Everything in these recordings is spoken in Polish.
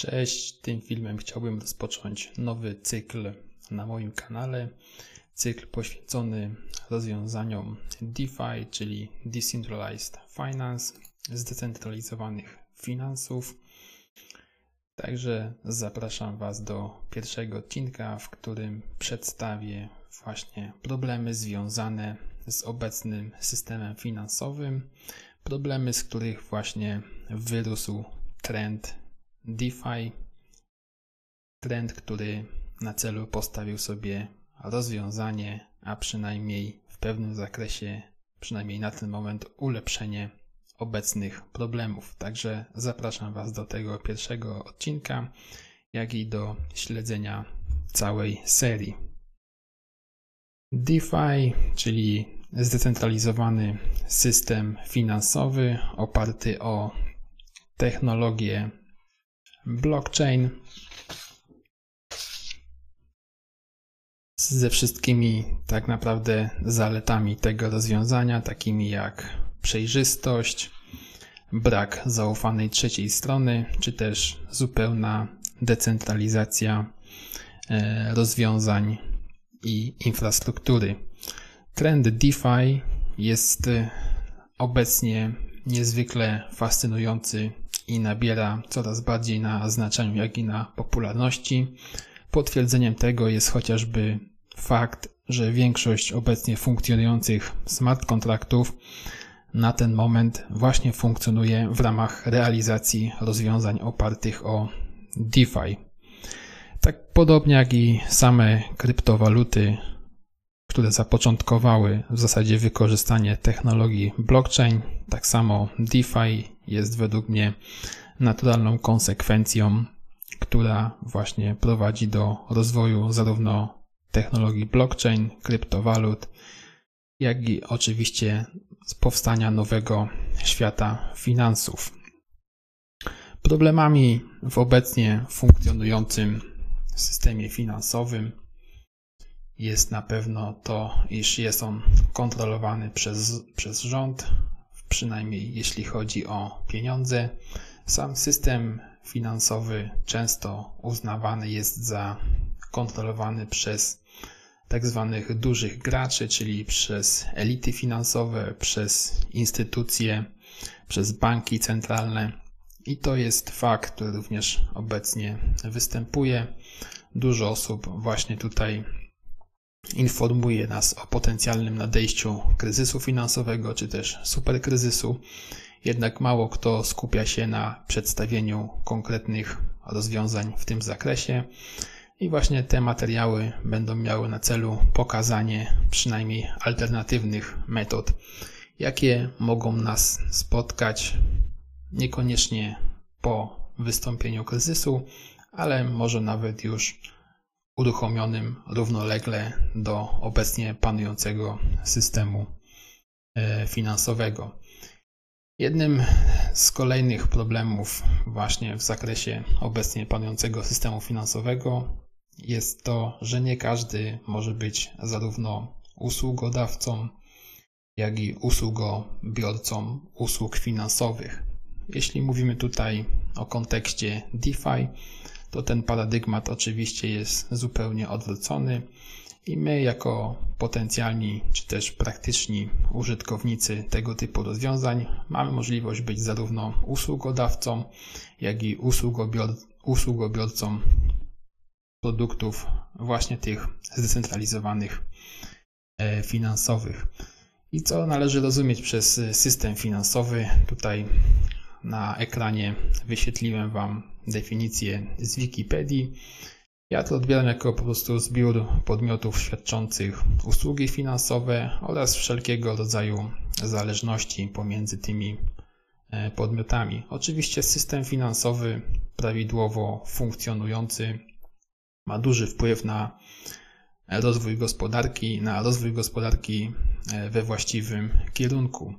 Cześć, tym filmem chciałbym rozpocząć nowy cykl na moim kanale. Cykl poświęcony rozwiązaniom DeFi, czyli Decentralized Finance, zdecentralizowanych finansów. Także zapraszam Was do pierwszego odcinka, w którym przedstawię właśnie problemy związane z obecnym systemem finansowym, problemy, z których właśnie wyrósł trend DeFi, trend, który na celu postawił sobie rozwiązanie, a przynajmniej w pewnym zakresie, przynajmniej na ten moment, ulepszenie obecnych problemów. Także zapraszam Was do tego pierwszego odcinka, jak i do śledzenia całej serii. DeFi, czyli zdecentralizowany system finansowy oparty o technologię blockchain ze wszystkimi tak naprawdę zaletami tego rozwiązania, takimi jak przejrzystość, brak zaufanej trzeciej strony, czy też zupełna decentralizacja e, rozwiązań i infrastruktury. Trend DeFi jest obecnie niezwykle fascynujący i nabiera coraz bardziej na znaczeniu, jak i na popularności. Potwierdzeniem tego jest chociażby fakt, że większość obecnie funkcjonujących smart kontraktów na ten moment właśnie funkcjonuje w ramach realizacji rozwiązań opartych o DeFi. Tak podobnie jak i same kryptowaluty, które zapoczątkowały w zasadzie wykorzystanie technologii blockchain, tak samo DeFi jest według mnie naturalną konsekwencją, która właśnie prowadzi do rozwoju zarówno technologii blockchain, kryptowalut, jak i oczywiście powstania nowego świata finansów. Problemami w obecnie funkcjonującym systemie finansowym jest na pewno to, iż jest on kontrolowany przez, przez rząd, przynajmniej jeśli chodzi o pieniądze. Sam system finansowy często uznawany jest za kontrolowany przez tak zwanych dużych graczy, czyli przez elity finansowe, przez instytucje, przez banki centralne. I to jest fakt, który również obecnie występuje. Dużo osób właśnie tutaj informuje nas o potencjalnym nadejściu kryzysu finansowego czy też superkryzysu. Jednak mało kto skupia się na przedstawieniu konkretnych rozwiązań w tym zakresie. I właśnie te materiały będą miały na celu pokazanie przynajmniej alternatywnych metod, jakie mogą nas spotkać niekoniecznie po wystąpieniu kryzysu, ale może nawet już uruchomionym równolegle do obecnie panującego systemu e, finansowego. Jednym z kolejnych problemów właśnie w zakresie obecnie panującego systemu finansowego jest to, że nie każdy może być zarówno usługodawcą, jak i usługobiorcą usług finansowych. Jeśli mówimy tutaj o kontekście DeFi, to ten paradygmat oczywiście jest zupełnie odwrócony i my jako potencjalni czy też praktyczni użytkownicy tego typu rozwiązań mamy możliwość być zarówno usługodawcą, jak i usługobior usługobiorcą produktów właśnie tych zdecentralizowanych e, finansowych. I co należy rozumieć przez system finansowy? Tutaj na ekranie wyświetliłem Wam definicję z Wikipedii. Ja to odbieram jako po prostu zbiór podmiotów świadczących usługi finansowe oraz wszelkiego rodzaju zależności pomiędzy tymi e, podmiotami. Oczywiście system finansowy prawidłowo funkcjonujący ma duży wpływ na rozwój gospodarki, na rozwój gospodarki e, we właściwym kierunku.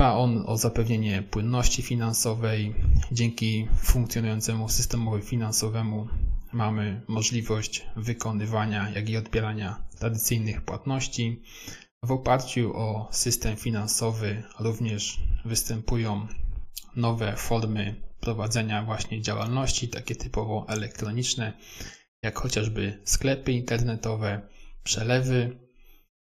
Dba on o zapewnienie płynności finansowej. Dzięki funkcjonującemu systemowi finansowemu mamy możliwość wykonywania, jak i odbierania tradycyjnych płatności. W oparciu o system finansowy również występują nowe formy prowadzenia właśnie działalności, takie typowo elektroniczne, jak chociażby sklepy internetowe, przelewy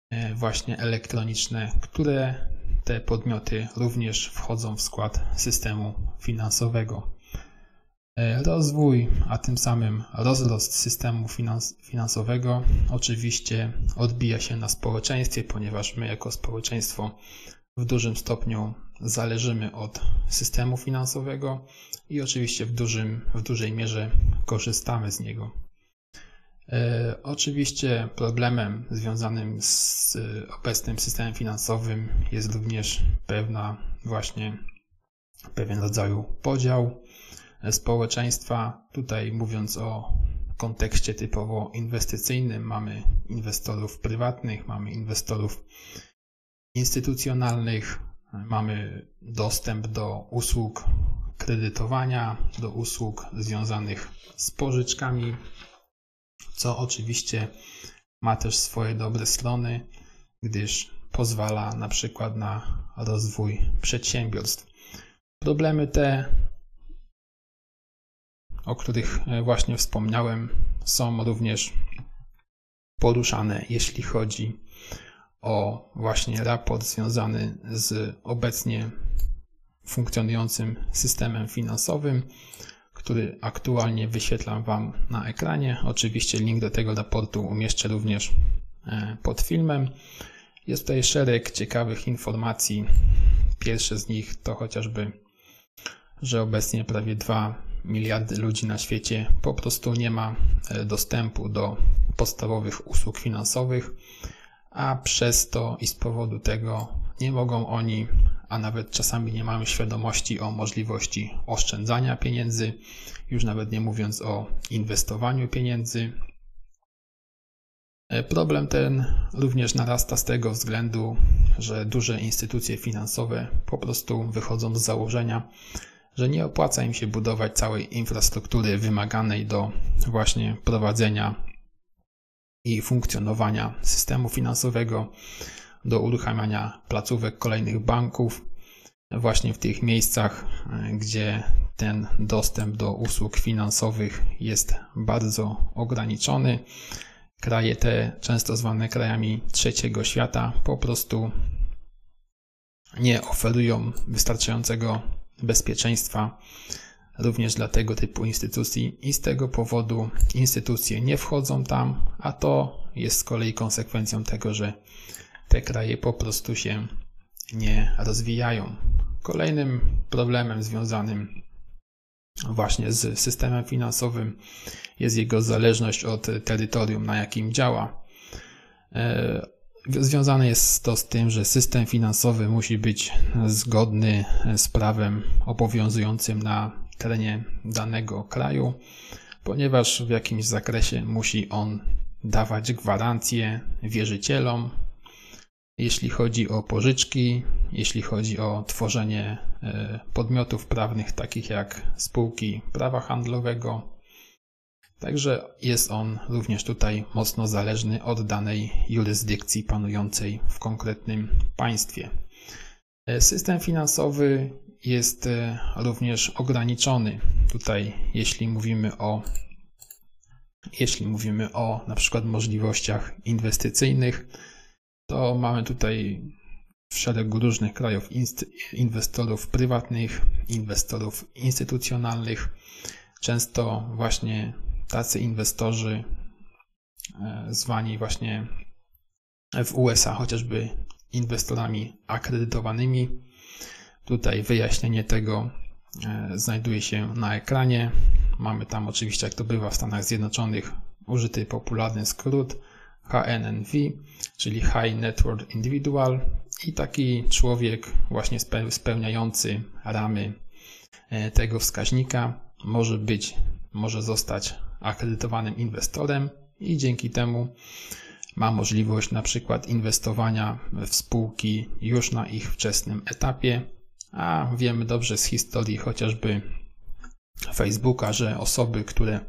e, właśnie elektroniczne, które te podmioty również wchodzą w skład systemu finansowego. E, rozwój, a tym samym rozrost systemu finans finansowego oczywiście odbija się na społeczeństwie, ponieważ my jako społeczeństwo w dużym stopniu zależymy od systemu finansowego i oczywiście w, dużym, w dużej mierze korzystamy z niego. E, oczywiście problemem związanym z obecnym systemem finansowym jest również pewna właśnie pewien rodzaju podział społeczeństwa. Tutaj mówiąc o kontekście typowo inwestycyjnym, mamy inwestorów prywatnych, mamy inwestorów instytucjonalnych, mamy dostęp do usług kredytowania, do usług związanych z pożyczkami, co oczywiście ma też swoje dobre strony, gdyż pozwala na przykład na rozwój przedsiębiorstw. Problemy te o których e, właśnie wspomniałem, są również poruszane, jeśli chodzi o właśnie raport związany z obecnie funkcjonującym systemem finansowym, który aktualnie wyświetlam Wam na ekranie. Oczywiście link do tego raportu umieszczę również e, pod filmem. Jest tutaj szereg ciekawych informacji. Pierwsze z nich to chociażby, że obecnie prawie 2 miliardy ludzi na świecie po prostu nie ma e, dostępu do podstawowych usług finansowych, a przez to i z powodu tego nie mogą oni, a nawet czasami nie mają świadomości o możliwości oszczędzania pieniędzy, już nawet nie mówiąc o inwestowaniu pieniędzy. E, problem ten również narasta z tego względu, że duże instytucje finansowe po prostu wychodzą z założenia, że nie opłaca im się budować całej infrastruktury wymaganej do właśnie prowadzenia i funkcjonowania systemu finansowego, do uruchamiania placówek kolejnych banków, właśnie w tych miejscach, gdzie ten dostęp do usług finansowych jest bardzo ograniczony. Kraje te, często zwane krajami trzeciego świata, po prostu nie oferują wystarczającego bezpieczeństwa również dla tego typu instytucji i z tego powodu instytucje nie wchodzą tam, a to jest z kolei konsekwencją tego, że te kraje po prostu się nie rozwijają. Kolejnym problemem związanym właśnie z systemem finansowym jest jego zależność od terytorium, na jakim działa. E, Związane jest to z tym, że system finansowy musi być zgodny z prawem obowiązującym na terenie danego kraju, ponieważ w jakimś zakresie musi on dawać gwarancje wierzycielom, jeśli chodzi o pożyczki, jeśli chodzi o tworzenie e, podmiotów prawnych takich jak spółki prawa handlowego, Także jest on również tutaj mocno zależny od danej jurysdykcji panującej w konkretnym państwie. E, system finansowy jest e, również ograniczony. Tutaj, jeśli mówimy o jeśli mówimy o na przykład możliwościach inwestycyjnych, to mamy tutaj w szeregu różnych krajów inwestorów prywatnych, inwestorów instytucjonalnych. Często właśnie tacy inwestorzy e, zwani właśnie w USA chociażby inwestorami akredytowanymi. Tutaj wyjaśnienie tego e, znajduje się na ekranie. Mamy tam oczywiście, jak to bywa w Stanach Zjednoczonych, użyty popularny skrót HNNV, czyli High Network Individual i taki człowiek właśnie spełniający ramy e, tego wskaźnika może być, może zostać akredytowanym inwestorem i dzięki temu ma możliwość na przykład inwestowania w spółki już na ich wczesnym etapie, a wiemy dobrze z historii chociażby Facebooka, że osoby, które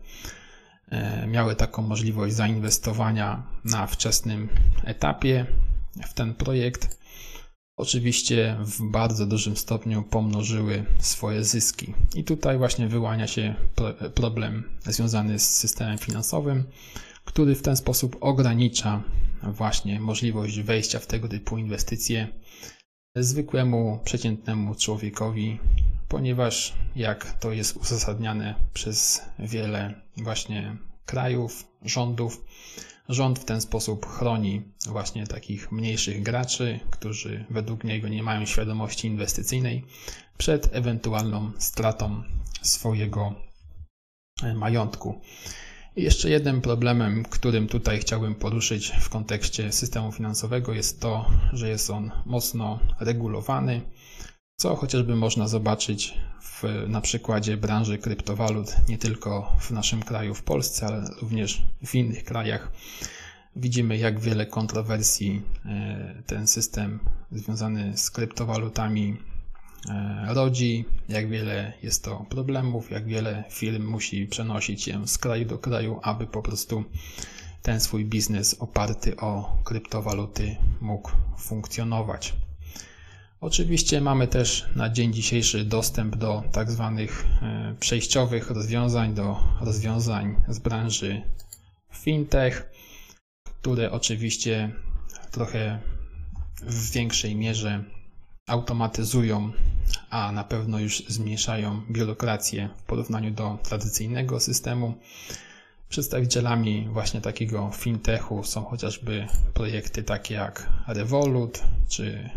miały taką możliwość zainwestowania na wczesnym etapie w ten projekt, oczywiście w bardzo dużym stopniu pomnożyły swoje zyski. I tutaj właśnie wyłania się problem związany z systemem finansowym, który w ten sposób ogranicza właśnie możliwość wejścia w tego typu inwestycje zwykłemu, przeciętnemu człowiekowi, ponieważ jak to jest uzasadniane przez wiele właśnie krajów, rządów, rząd w ten sposób chroni właśnie takich mniejszych graczy, którzy według niego nie mają świadomości inwestycyjnej przed ewentualną stratą swojego majątku. Jeszcze jednym problemem, którym tutaj chciałbym poruszyć w kontekście systemu finansowego jest to, że jest on mocno regulowany, co chociażby można zobaczyć w, na przykładzie branży kryptowalut, nie tylko w naszym kraju, w Polsce, ale również w innych krajach. Widzimy, jak wiele kontrowersji e, ten system związany z kryptowalutami rodzi, jak wiele jest to problemów, jak wiele firm musi przenosić się z kraju do kraju, aby po prostu ten swój biznes oparty o kryptowaluty mógł funkcjonować. Oczywiście mamy też na dzień dzisiejszy dostęp do tak zwanych e, przejściowych rozwiązań, do rozwiązań z branży fintech, które oczywiście trochę w większej mierze automatyzują, a na pewno już zmniejszają biurokrację w porównaniu do tradycyjnego systemu. Przedstawicielami właśnie takiego fintechu są chociażby projekty takie jak Revolut czy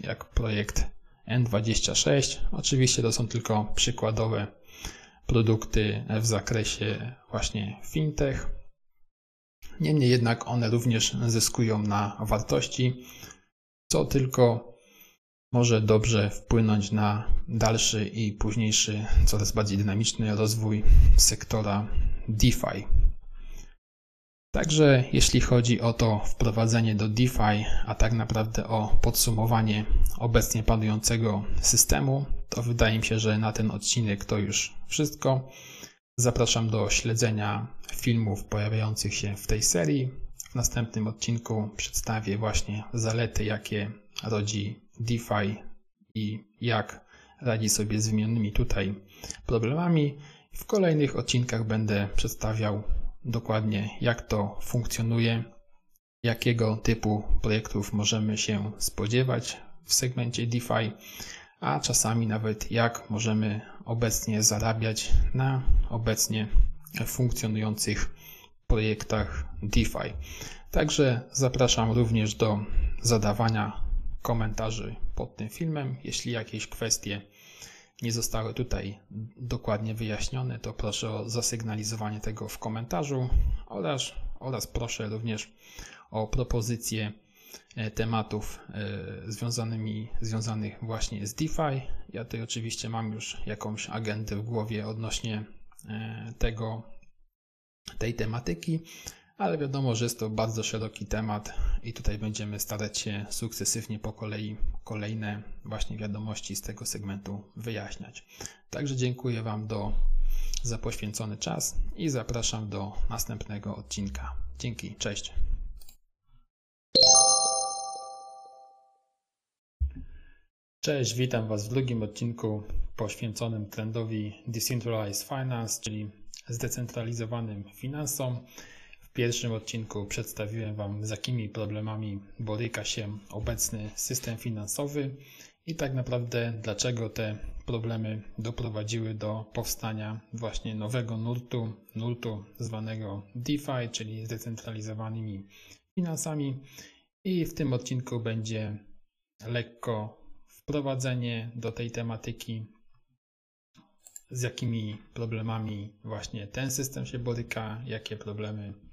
jak projekt N26. Oczywiście to są tylko przykładowe produkty w zakresie właśnie fintech. Niemniej jednak one również zyskują na wartości, co tylko może dobrze wpłynąć na dalszy i późniejszy, coraz bardziej dynamiczny rozwój sektora DeFi. Także jeśli chodzi o to wprowadzenie do DeFi, a tak naprawdę o podsumowanie obecnie panującego systemu, to wydaje mi się, że na ten odcinek to już wszystko. Zapraszam do śledzenia filmów pojawiających się w tej serii. W następnym odcinku przedstawię właśnie zalety, jakie rodzi DeFi i jak radzi sobie z wymienionymi tutaj problemami. W kolejnych odcinkach będę przedstawiał dokładnie, jak to funkcjonuje, jakiego typu projektów możemy się spodziewać w segmencie DeFi, a czasami nawet jak możemy obecnie zarabiać na obecnie funkcjonujących projektach DeFi. Także zapraszam również do zadawania komentarzy pod tym filmem. Jeśli jakieś kwestie nie zostały tutaj dokładnie wyjaśnione, to proszę o zasygnalizowanie tego w komentarzu oraz, oraz proszę również o propozycje e, tematów e, związanymi, związanych właśnie z DeFi. Ja tutaj oczywiście mam już jakąś agendę w głowie odnośnie e, tego, tej tematyki, ale wiadomo, że jest to bardzo szeroki temat i tutaj będziemy starać się sukcesywnie po kolei kolejne właśnie wiadomości z tego segmentu wyjaśniać. Także dziękuję Wam do, za poświęcony czas i zapraszam do następnego odcinka. Dzięki, cześć. Cześć, witam Was w drugim odcinku poświęconym trendowi Decentralized Finance, czyli zdecentralizowanym finansom. W pierwszym odcinku przedstawiłem Wam, z jakimi problemami boryka się obecny system finansowy i tak naprawdę dlaczego te problemy doprowadziły do powstania właśnie nowego nurtu, nurtu zwanego DeFi, czyli zdecentralizowanymi finansami. I w tym odcinku będzie lekko wprowadzenie do tej tematyki, z jakimi problemami właśnie ten system się boryka, jakie problemy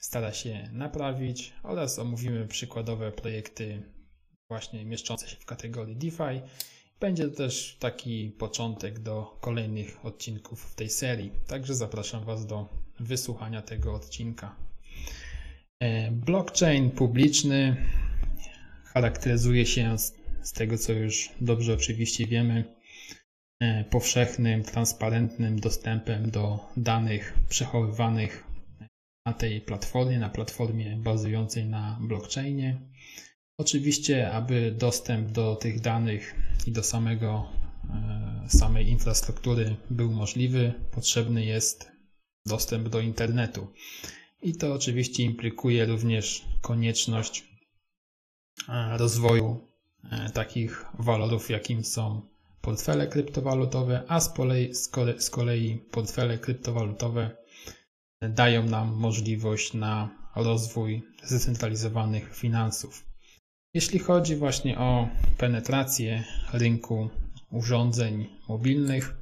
stara się naprawić oraz omówimy przykładowe projekty właśnie mieszczące się w kategorii DeFi. Będzie to też taki początek do kolejnych odcinków w tej serii, także zapraszam Was do wysłuchania tego odcinka. E, blockchain publiczny charakteryzuje się z tego, co już dobrze oczywiście wiemy, e, powszechnym, transparentnym dostępem do danych przechowywanych na tej platformie, na platformie bazującej na blockchainie Oczywiście, aby dostęp do tych danych i do samego, e, samej infrastruktury był możliwy, potrzebny jest dostęp do internetu. I to oczywiście implikuje również konieczność e, rozwoju e, takich walorów, jakim są portfele kryptowalutowe, a z kolei, z kolei portfele kryptowalutowe dają nam możliwość na rozwój zdecentralizowanych finansów. Jeśli chodzi właśnie o penetrację rynku urządzeń mobilnych,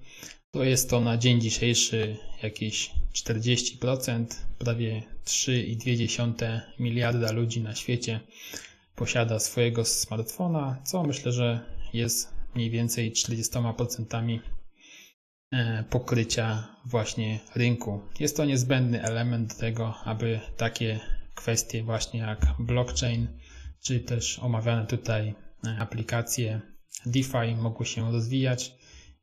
to jest to na dzień dzisiejszy jakieś 40%, prawie 3,2 miliarda ludzi na świecie posiada swojego smartfona, co myślę, że jest mniej więcej 40% e, pokrycia właśnie rynku. Jest to niezbędny element do tego, aby takie kwestie właśnie jak blockchain, czy też omawiane tutaj e, aplikacje DeFi mogły się rozwijać.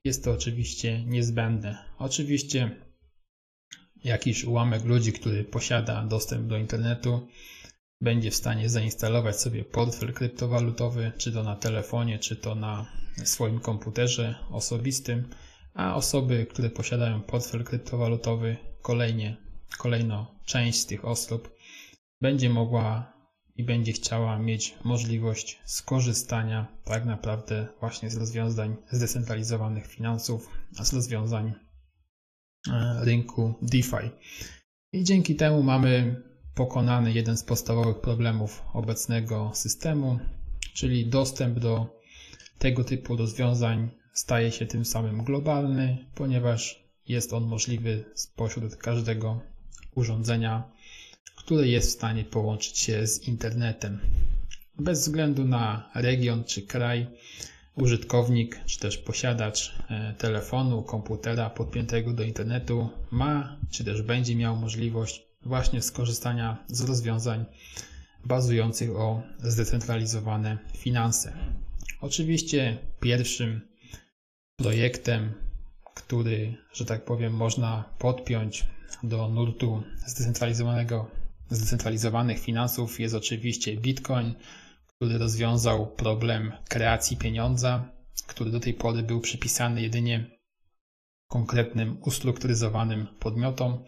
Jest to oczywiście niezbędne. Oczywiście jakiś ułamek ludzi, który posiada dostęp do internetu, będzie w stanie zainstalować sobie portfel kryptowalutowy, czy to na telefonie, czy to na swoim komputerze osobistym, a osoby, które posiadają portfel kryptowalutowy, kolejnie, kolejno część z tych osób będzie mogła i będzie chciała mieć możliwość skorzystania tak naprawdę właśnie z rozwiązań zdecentralizowanych finansów, z rozwiązań e, rynku DeFi. I dzięki temu mamy pokonany jeden z podstawowych problemów obecnego systemu, czyli dostęp do tego typu rozwiązań staje się tym samym globalny, ponieważ jest on możliwy spośród każdego urządzenia które jest w stanie połączyć się z internetem. Bez względu na region czy kraj, użytkownik czy też posiadacz e, telefonu, komputera podpiętego do internetu ma czy też będzie miał możliwość właśnie skorzystania z rozwiązań bazujących o zdecentralizowane finanse. Oczywiście pierwszym projektem, który, że tak powiem, można podpiąć do nurtu zdecentralizowanego zdecentralizowanych finansów jest oczywiście Bitcoin, który rozwiązał problem kreacji pieniądza, który do tej pory był przypisany jedynie konkretnym ustrukturyzowanym podmiotom.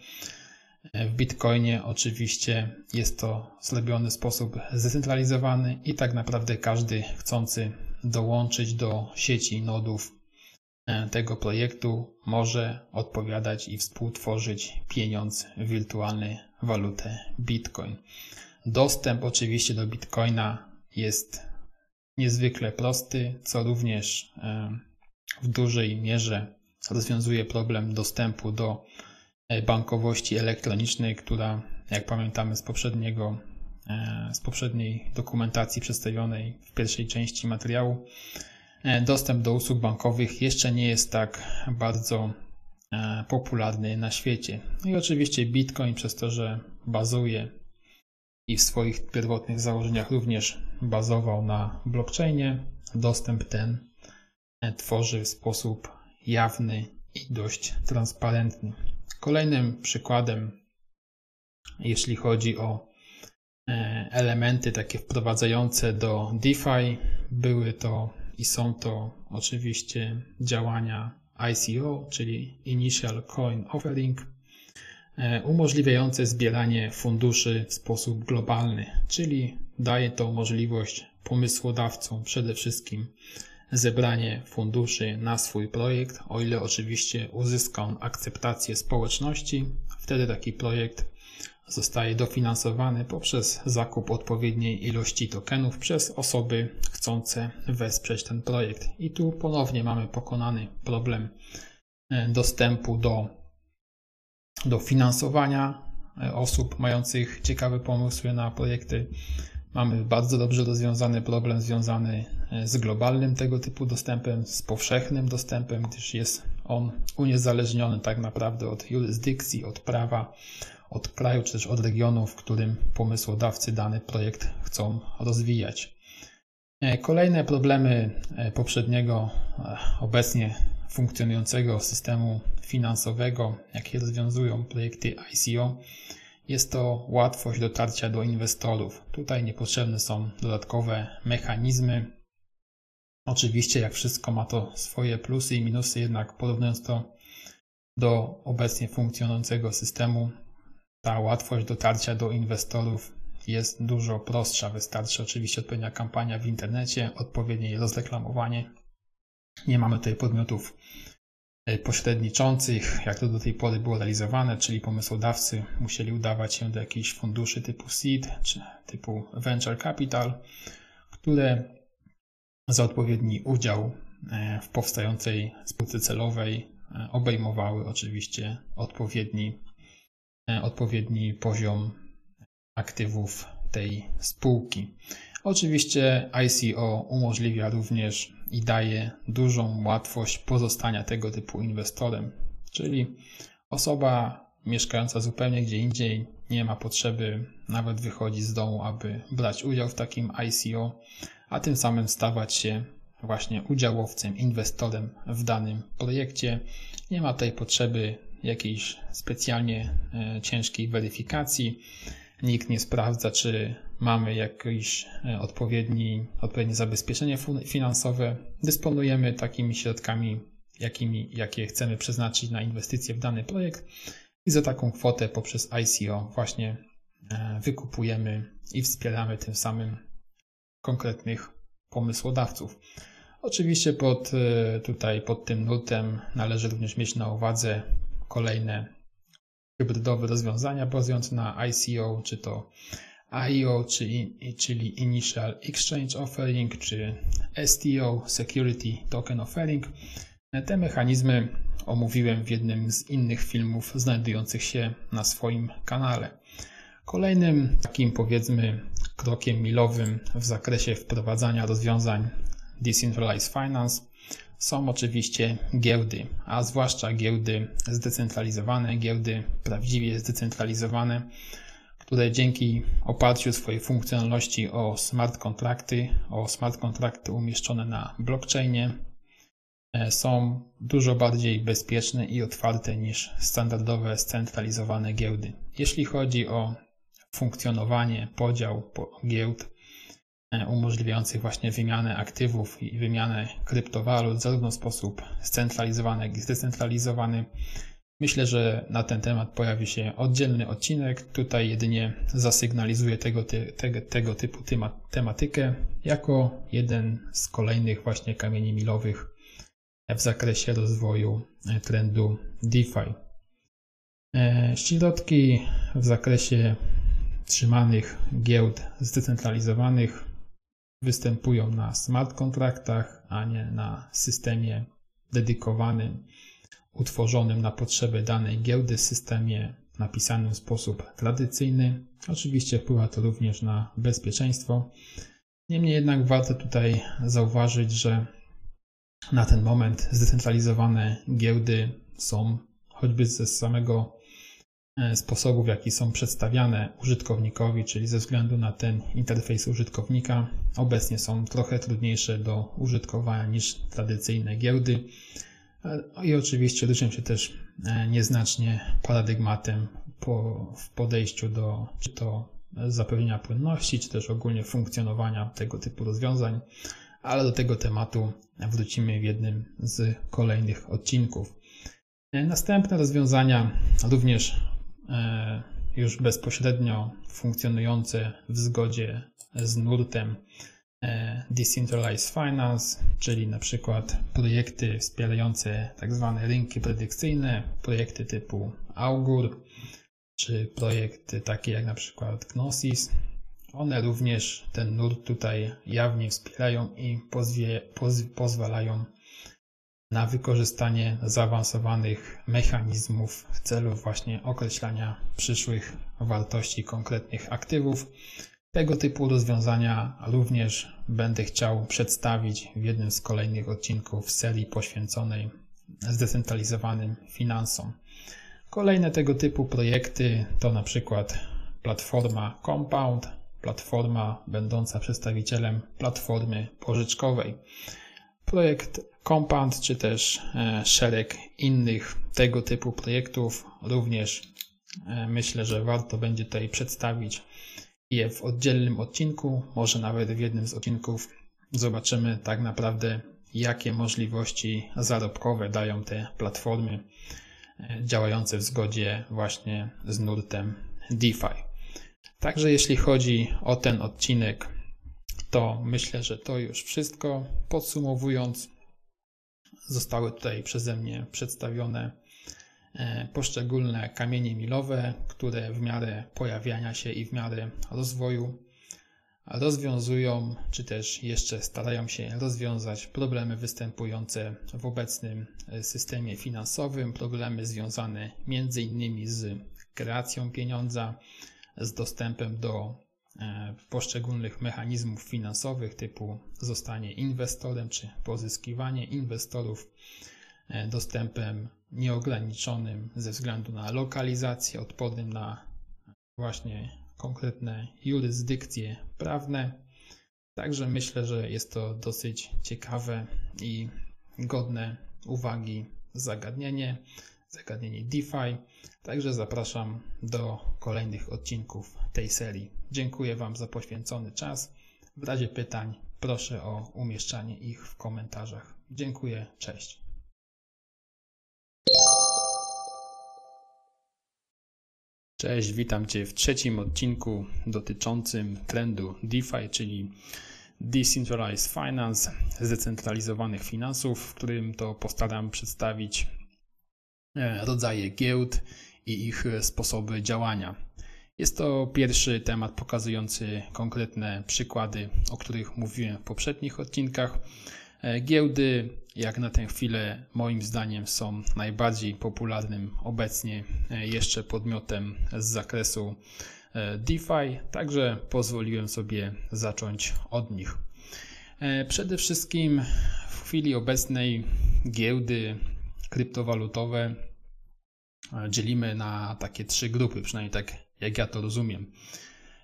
W Bitcoinie oczywiście jest to zrobiony sposób zdecentralizowany i tak naprawdę każdy chcący dołączyć do sieci nodów tego projektu może odpowiadać i współtworzyć pieniądz, wirtualny walutę Bitcoin. Dostęp oczywiście do Bitcoina jest niezwykle prosty, co również e, w dużej mierze rozwiązuje problem dostępu do e, bankowości elektronicznej, która, jak pamiętamy z poprzedniego, z poprzedniej dokumentacji przedstawionej w pierwszej części materiału, E, dostęp do usług bankowych jeszcze nie jest tak bardzo e, popularny na świecie. I oczywiście Bitcoin przez to, że bazuje i w swoich pierwotnych założeniach również bazował na blockchainie, dostęp ten e, tworzy w sposób jawny i dość transparentny. Kolejnym przykładem, jeśli chodzi o elementy takie wprowadzające do DeFi, były to i są to oczywiście działania ICO, czyli Initial Coin Offering, e, umożliwiające zbieranie funduszy w sposób globalny, czyli daje to możliwość pomysłodawcom przede wszystkim zebranie funduszy na swój projekt, o ile oczywiście uzyska on akceptację społeczności, wtedy taki projekt zostaje dofinansowany poprzez zakup odpowiedniej ilości tokenów przez osoby chcące wesprzeć ten projekt. I tu ponownie mamy pokonany problem e, dostępu do, do finansowania e, osób mających ciekawe pomysły na projekty. Mamy bardzo dobrze rozwiązany problem związany e, z globalnym tego typu dostępem, z powszechnym dostępem, gdyż jest on uniezależniony tak naprawdę od jurysdykcji, od prawa, od kraju czy też od regionu, w którym pomysłodawcy dany projekt chcą rozwijać. E, kolejne problemy e, poprzedniego, e, obecnie funkcjonującego systemu finansowego, jakie rozwiązują projekty ICO, jest to łatwość dotarcia do inwestorów. Tutaj niepotrzebne są dodatkowe mechanizmy. Oczywiście, jak wszystko ma to swoje plusy i minusy, jednak porównując to do obecnie funkcjonującego systemu, ta łatwość dotarcia do inwestorów jest dużo prostsza. Wystarczy oczywiście odpowiednia kampania w internecie, odpowiednie rozreklamowanie. Nie mamy tutaj podmiotów e, pośredniczących, jak to do tej pory było realizowane, czyli pomysłodawcy musieli udawać się do jakichś funduszy typu seed czy typu venture capital, które za odpowiedni udział e, w powstającej spółce celowej e, obejmowały oczywiście odpowiedni, odpowiedni poziom aktywów tej spółki. Oczywiście ICO umożliwia również i daje dużą łatwość pozostania tego typu inwestorem, czyli osoba mieszkająca zupełnie gdzie indziej nie ma potrzeby nawet wychodzić z domu, aby brać udział w takim ICO, a tym samym stawać się właśnie udziałowcem, inwestorem w danym projekcie. Nie ma tej potrzeby jakiejś specjalnie e, ciężkiej weryfikacji. Nikt nie sprawdza, czy mamy jakieś e, odpowiedni, odpowiednie zabezpieczenie finansowe. Dysponujemy takimi środkami, jakimi, jakie chcemy przeznaczyć na inwestycje w dany projekt i za taką kwotę poprzez ICO właśnie e, wykupujemy i wspieramy tym samym konkretnych pomysłodawców. Oczywiście pod, tutaj pod tym nurtem należy również mieć na uwadze kolejne hybrydowe rozwiązania bazujące na ICO, czy to IO, czyli Initial Exchange Offering, czy STO, Security Token Offering. Te mechanizmy omówiłem w jednym z innych filmów znajdujących się na swoim kanale. Kolejnym takim powiedzmy krokiem milowym w zakresie wprowadzania rozwiązań Decentralized Finance są oczywiście giełdy, a zwłaszcza giełdy zdecentralizowane, giełdy prawdziwie zdecentralizowane, które dzięki oparciu swojej funkcjonalności o smart kontrakty, o smart kontrakty umieszczone na blockchainie, e, są dużo bardziej bezpieczne i otwarte niż standardowe scentralizowane giełdy. Jeśli chodzi o funkcjonowanie, podział giełd, umożliwiających właśnie wymianę aktywów i wymianę kryptowalut zarówno w sposób scentralizowany, jak i zdecentralizowany. Myślę, że na ten temat pojawi się oddzielny odcinek. Tutaj jedynie zasygnalizuję tego, tego, tego typu tematykę jako jeden z kolejnych właśnie kamieni milowych w zakresie rozwoju e, trendu DeFi. E, środki w zakresie trzymanych giełd zdecentralizowanych występują na smart kontraktach, a nie na systemie dedykowanym, utworzonym na potrzeby danej giełdy, systemie napisanym w sposób tradycyjny. Oczywiście wpływa to również na bezpieczeństwo. Niemniej jednak warto tutaj zauważyć, że na ten moment zdecentralizowane giełdy są choćby ze samego sposobów, w jaki są przedstawiane użytkownikowi, czyli ze względu na ten interfejs użytkownika, obecnie są trochę trudniejsze do użytkowania niż tradycyjne giełdy. E, I oczywiście różnią się też e, nieznacznie paradygmatem po, w podejściu do czy to zapewnienia płynności, czy też ogólnie funkcjonowania tego typu rozwiązań, ale do tego tematu wrócimy w jednym z kolejnych odcinków. Następne rozwiązania również E, już bezpośrednio funkcjonujące w zgodzie z nurtem e, Decentralized Finance, czyli na przykład projekty wspierające tak zwane rynki predykcyjne, projekty typu Augur, czy projekty takie jak na przykład Gnosis. One również ten nurt tutaj jawnie wspierają i pozwie, poz, pozwalają na wykorzystanie zaawansowanych mechanizmów w celu właśnie określania przyszłych wartości konkretnych aktywów. Tego typu rozwiązania również będę chciał przedstawić w jednym z kolejnych odcinków serii poświęconej zdecentralizowanym finansom. Kolejne tego typu projekty to na przykład platforma Compound, platforma będąca przedstawicielem platformy pożyczkowej. Projekt Compound, czy też e, szereg innych tego typu projektów również myślę, że warto będzie tutaj przedstawić je w oddzielnym odcinku, może nawet w jednym z odcinków. Zobaczymy tak naprawdę, jakie możliwości zarobkowe dają te platformy działające w zgodzie właśnie z nurtem DeFi. Także jeśli chodzi o ten odcinek, to myślę, że to już wszystko. Podsumowując, zostały tutaj przeze mnie przedstawione e, poszczególne kamienie milowe, które w miarę pojawiania się i w miarę rozwoju rozwiązują, czy też jeszcze starają się rozwiązać problemy występujące w obecnym e, systemie finansowym, problemy związane między innymi z kreacją pieniądza, z dostępem do poszczególnych mechanizmów finansowych typu zostanie inwestorem czy pozyskiwanie inwestorów, e, dostępem nieograniczonym ze względu na lokalizację, odpornym na właśnie konkretne jurysdykcje prawne. Także myślę, że jest to dosyć ciekawe i godne uwagi zagadnienie, zagadnienie DeFi. Także zapraszam do kolejnych odcinków tej serii. Dziękuję Wam za poświęcony czas. W razie pytań proszę o umieszczanie ich w komentarzach. Dziękuję, cześć. Cześć, witam Cię w trzecim odcinku dotyczącym trendu DeFi, czyli Decentralized Finance, zdecentralizowanych finansów, w którym to postaram przedstawić e, rodzaje giełd i ich sposoby działania. Jest to pierwszy temat pokazujący konkretne przykłady, o których mówiłem w poprzednich odcinkach. E, giełdy, jak na tę chwilę, moim zdaniem są najbardziej popularnym obecnie e, jeszcze podmiotem z zakresu e, DeFi, także pozwoliłem sobie zacząć od nich. Przede wszystkim w chwili obecnej giełdy kryptowalutowe dzielimy na takie trzy grupy, przynajmniej tak jak ja to rozumiem.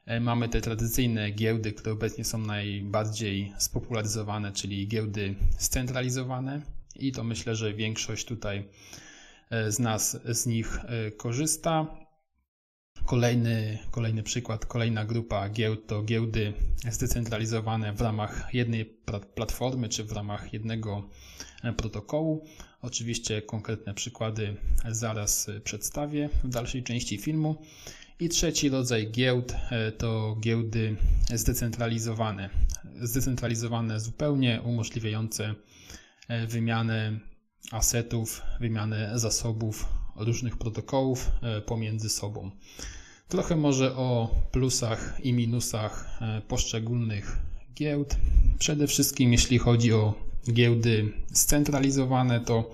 E, mamy te tradycyjne giełdy, które obecnie są najbardziej spopularyzowane, czyli giełdy scentralizowane i to myślę, że większość tutaj e, z nas z nich e, korzysta. Kolejny, kolejny przykład, kolejna grupa giełd to giełdy zdecentralizowane w ramach jednej platformy czy w ramach jednego protokołu. Oczywiście konkretne przykłady zaraz przedstawię w dalszej części filmu. I trzeci rodzaj giełd e, to giełdy zdecentralizowane. Zdecentralizowane zupełnie, umożliwiające e, wymianę asetów, wymianę zasobów różnych protokołów e, pomiędzy sobą. Trochę może o plusach i minusach poszczególnych giełd. Przede wszystkim jeśli chodzi o giełdy scentralizowane, to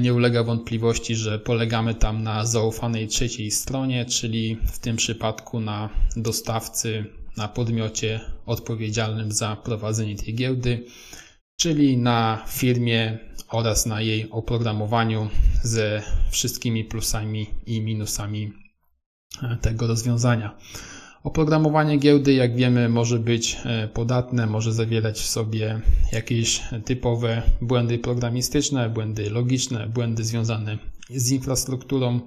nie ulega wątpliwości, że polegamy tam na zaufanej trzeciej stronie, czyli w tym przypadku na dostawcy, na podmiocie odpowiedzialnym za prowadzenie tej giełdy, czyli na firmie oraz na jej oprogramowaniu ze wszystkimi plusami i minusami e, tego rozwiązania. Oprogramowanie giełdy, jak wiemy, może być e, podatne, może zawierać w sobie jakieś typowe błędy programistyczne, błędy logiczne, błędy związane z infrastrukturą.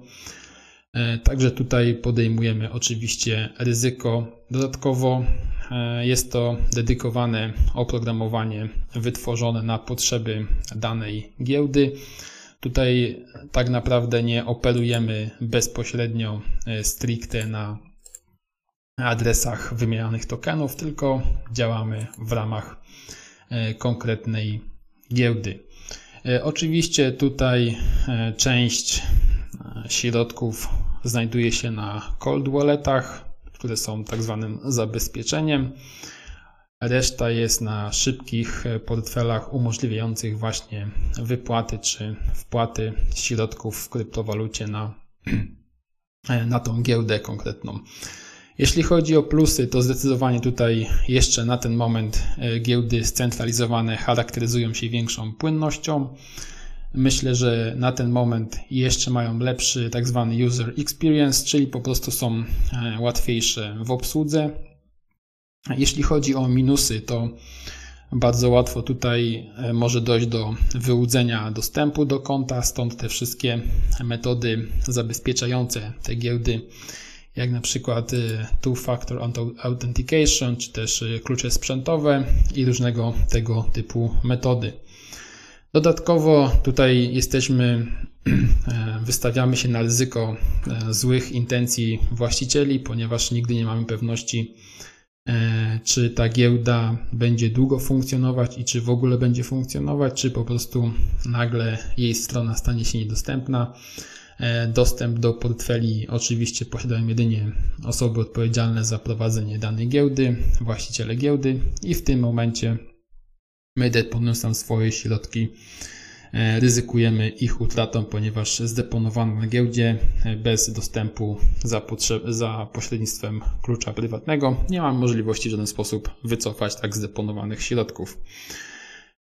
E, także tutaj podejmujemy oczywiście ryzyko. Dodatkowo e, jest to dedykowane oprogramowanie wytworzone na potrzeby danej giełdy. Tutaj tak naprawdę nie operujemy bezpośrednio stricte na adresach wymienianych tokenów, tylko działamy w ramach e, konkretnej giełdy. E, oczywiście tutaj e, część środków znajduje się na cold walletach, które są tak zwanym zabezpieczeniem. Reszta jest na szybkich portfelach umożliwiających właśnie wypłaty czy wpłaty środków w kryptowalucie na, na tą giełdę konkretną. Jeśli chodzi o plusy, to zdecydowanie tutaj jeszcze na ten moment e, giełdy scentralizowane charakteryzują się większą płynnością. Myślę, że na ten moment jeszcze mają lepszy tak zwany user experience, czyli po prostu są e, łatwiejsze w obsłudze. Jeśli chodzi o minusy, to Bardzo łatwo tutaj e, może dojść do wyłudzenia dostępu do konta, stąd te wszystkie metody zabezpieczające te giełdy, jak na przykład e, two-factor authentication, czy też e, klucze sprzętowe i różnego tego typu metody. Dodatkowo tutaj jesteśmy, wystawiamy się na ryzyko złych intencji właścicieli, ponieważ nigdy nie mamy pewności, E, czy ta giełda będzie długo funkcjonować i czy w ogóle będzie funkcjonować, czy po prostu nagle jej strona stanie się niedostępna. E, dostęp do portfeli oczywiście posiadają jedynie osoby odpowiedzialne za prowadzenie danej giełdy, właściciele giełdy i w tym momencie my deponujemy tam swoje środki E, ryzykujemy ich utratą, ponieważ zdeponowano na giełdzie e, bez dostępu za, potrzeb, za pośrednictwem klucza prywatnego nie mamy możliwości w żaden sposób wycofać tak zdeponowanych środków.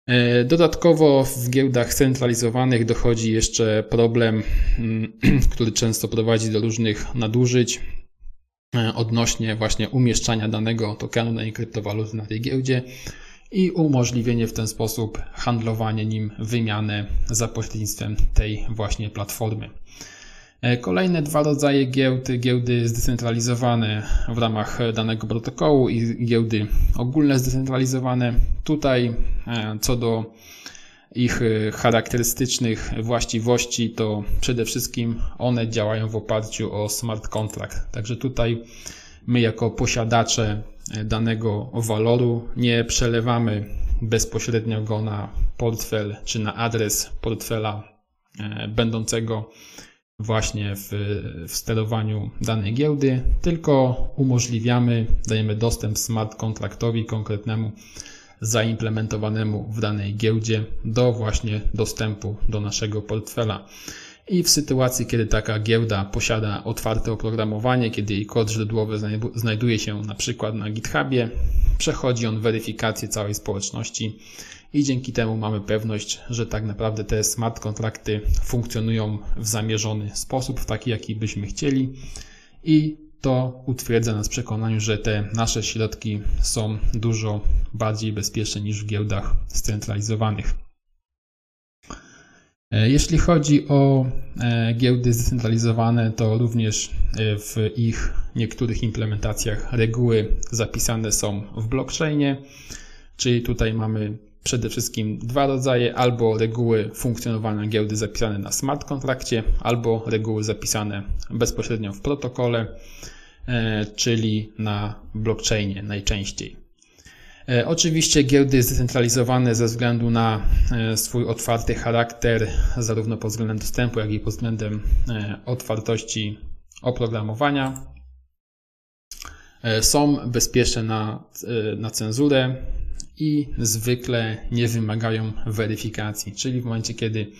E, dodatkowo w giełdach centralizowanych dochodzi jeszcze problem, mm, który często prowadzi do różnych nadużyć odnośnie właśnie umieszczania danego tokenu na kryptowaluty na tej giełdzie i umożliwienie w ten sposób handlowanie nim, wymianę za pośrednictwem tej właśnie platformy. E, kolejne dwa rodzaje giełd, giełdy zdecentralizowane w ramach danego protokołu i giełdy ogólne zdecentralizowane. Tutaj e, co do ich e, charakterystycznych właściwości, to przede wszystkim one działają w oparciu o smart contract. Także tutaj my jako posiadacze danego waloru nie przelewamy bezpośrednio go na portfel czy na adres portfela będącego właśnie w, w sterowaniu danej giełdy, tylko umożliwiamy, dajemy dostęp smart kontraktowi konkretnemu zaimplementowanemu w danej giełdzie do właśnie dostępu do naszego portfela. I w sytuacji, kiedy taka giełda posiada otwarte oprogramowanie, kiedy jej kod źródłowy znajduje się na przykład na GitHubie, przechodzi on weryfikację całej społeczności i dzięki temu mamy pewność, że tak naprawdę te smart kontrakty funkcjonują w zamierzony sposób, w taki jaki byśmy chcieli i to utwierdza nas w przekonaniu, że te nasze środki są dużo bardziej bezpieczne niż w giełdach scentralizowanych. E, jeśli chodzi o e, giełdy zdecentralizowane, to również e, w ich niektórych implementacjach reguły zapisane są w blockchainie, czyli tutaj mamy przede wszystkim dwa rodzaje, albo reguły funkcjonowania giełdy zapisane na smart kontrakcie, albo reguły zapisane bezpośrednio w protokole, czyli na blockchainie najczęściej. E, oczywiście giełdy zdecentralizowane ze względu na e, swój otwarty charakter, zarówno pod względem dostępu, jak i pod względem e, otwartości oprogramowania, są bezpieczne na, na cenzurę i zwykle nie wymagają weryfikacji, czyli w momencie, kiedy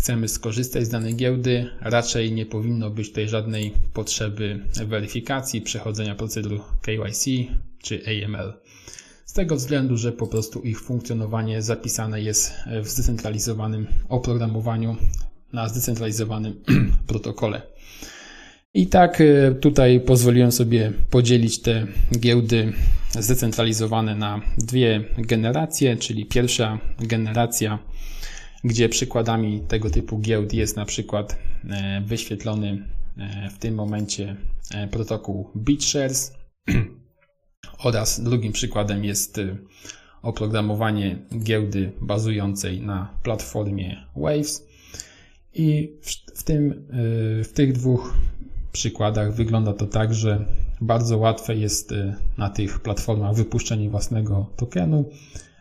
chcemy skorzystać z danej giełdy, raczej nie powinno być tutaj żadnej potrzeby weryfikacji, przechodzenia procedur KYC czy AML. Z tego względu, że po prostu ich funkcjonowanie zapisane jest w zdecentralizowanym oprogramowaniu na zdecentralizowanym protokole. I tak e, tutaj pozwoliłem sobie podzielić te giełdy zdecentralizowane na dwie generacje, czyli pierwsza generacja, gdzie przykładami tego typu giełd jest na przykład e, wyświetlony e, w tym momencie protokół BitShares, Oraz drugim przykładem jest y, oprogramowanie giełdy bazującej na platformie Waves. I w, tym, y, w tych dwóch przykładach wygląda to tak, że bardzo łatwe jest y, na tych platformach wypuszczenie własnego tokenu,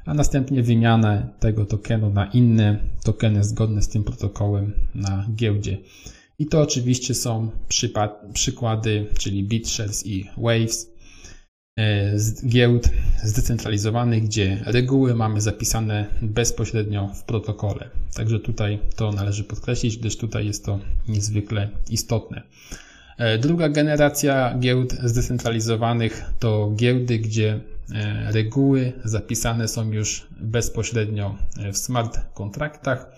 a następnie wymianę tego tokenu na inne tokeny zgodne z tym protokołem na giełdzie. I to oczywiście są przykłady, czyli BitShares i Waves. E, z giełd zdecentralizowanych, gdzie reguły mamy zapisane bezpośrednio w protokole. Także tutaj to należy podkreślić, gdyż tutaj jest to niezwykle istotne. E, druga generacja giełd zdecentralizowanych to giełdy, gdzie e, reguły zapisane są już bezpośrednio w smart kontraktach.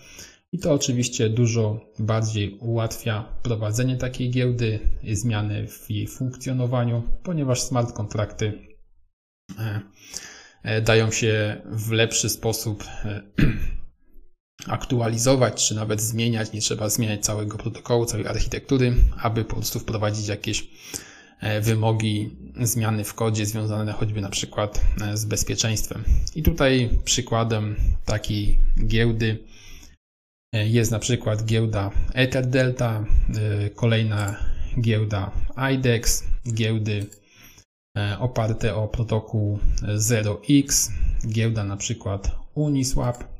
I to oczywiście dużo bardziej ułatwia prowadzenie takiej giełdy, zmiany w jej funkcjonowaniu, ponieważ smart kontrakty e, dają się w lepszy sposób aktualizować, czy nawet zmieniać. Nie trzeba zmieniać całego protokołu, całej architektury, aby po prostu wprowadzić jakieś e, wymogi zmiany w kodzie związane choćby na przykład e, z bezpieczeństwem. I tutaj przykładem takiej giełdy e, jest na przykład giełda EtherDelta, kolejna giełda IDEX, giełdy oparte o protokół 0x, giełda na przykład Uniswap,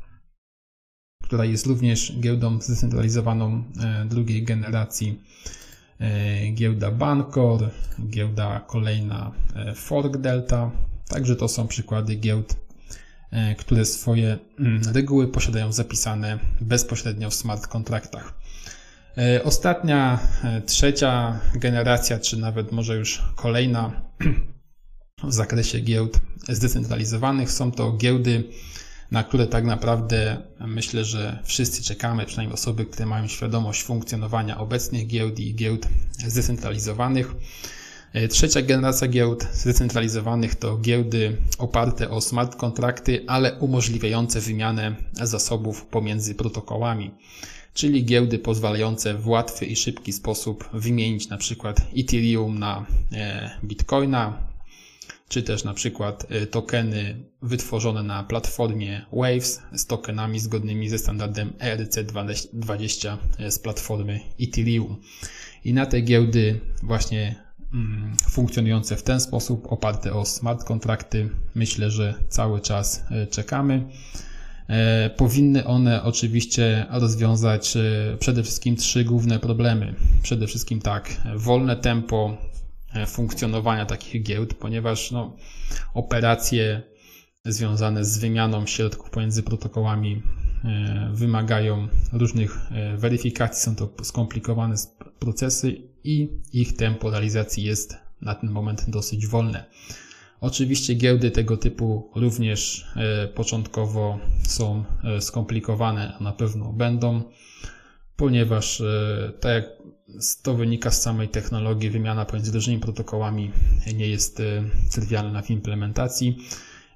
która jest również giełdą zdecentralizowaną e, drugiej generacji. E, giełda Bancor, giełda kolejna e, Fork Delta. Także to są przykłady giełd, które swoje mm, reguły posiadają zapisane bezpośrednio w smart kontraktach. Ostatnia, trzecia generacja, czy nawet może już kolejna w zakresie giełd zdecentralizowanych są to giełdy na które tak naprawdę myślę, że wszyscy czekamy, przynajmniej osoby, które mają świadomość funkcjonowania obecnych giełd i giełd zdecentralizowanych. E, trzecia generacja giełd zdecentralizowanych to giełdy oparte o smart kontrakty, ale umożliwiające wymianę zasobów pomiędzy protokołami, czyli giełdy pozwalające w łatwy i szybki sposób wymienić na przykład Ethereum na e, Bitcoina, czy też na przykład y, tokeny wytworzone na platformie Waves z tokenami zgodnymi ze standardem ERC20 z platformy Ethereum. I na te giełdy właśnie mm, funkcjonujące w ten sposób, oparte o smart kontrakty, myślę, że cały czas y, czekamy. E, powinny one oczywiście rozwiązać y, przede wszystkim trzy główne problemy. Przede wszystkim tak, wolne tempo funkcjonowania takich giełd, ponieważ no, operacje związane z wymianą środków pomiędzy protokołami e, wymagają różnych e, weryfikacji, są to skomplikowane procesy i ich tempo realizacji jest na ten moment dosyć wolne. Oczywiście giełdy tego typu również początkowo są skomplikowane, a na pewno będą, ponieważ tak jak to wynika z samej technologii. Wymiana pomiędzy różnymi protokołami nie jest e, trywialna w implementacji.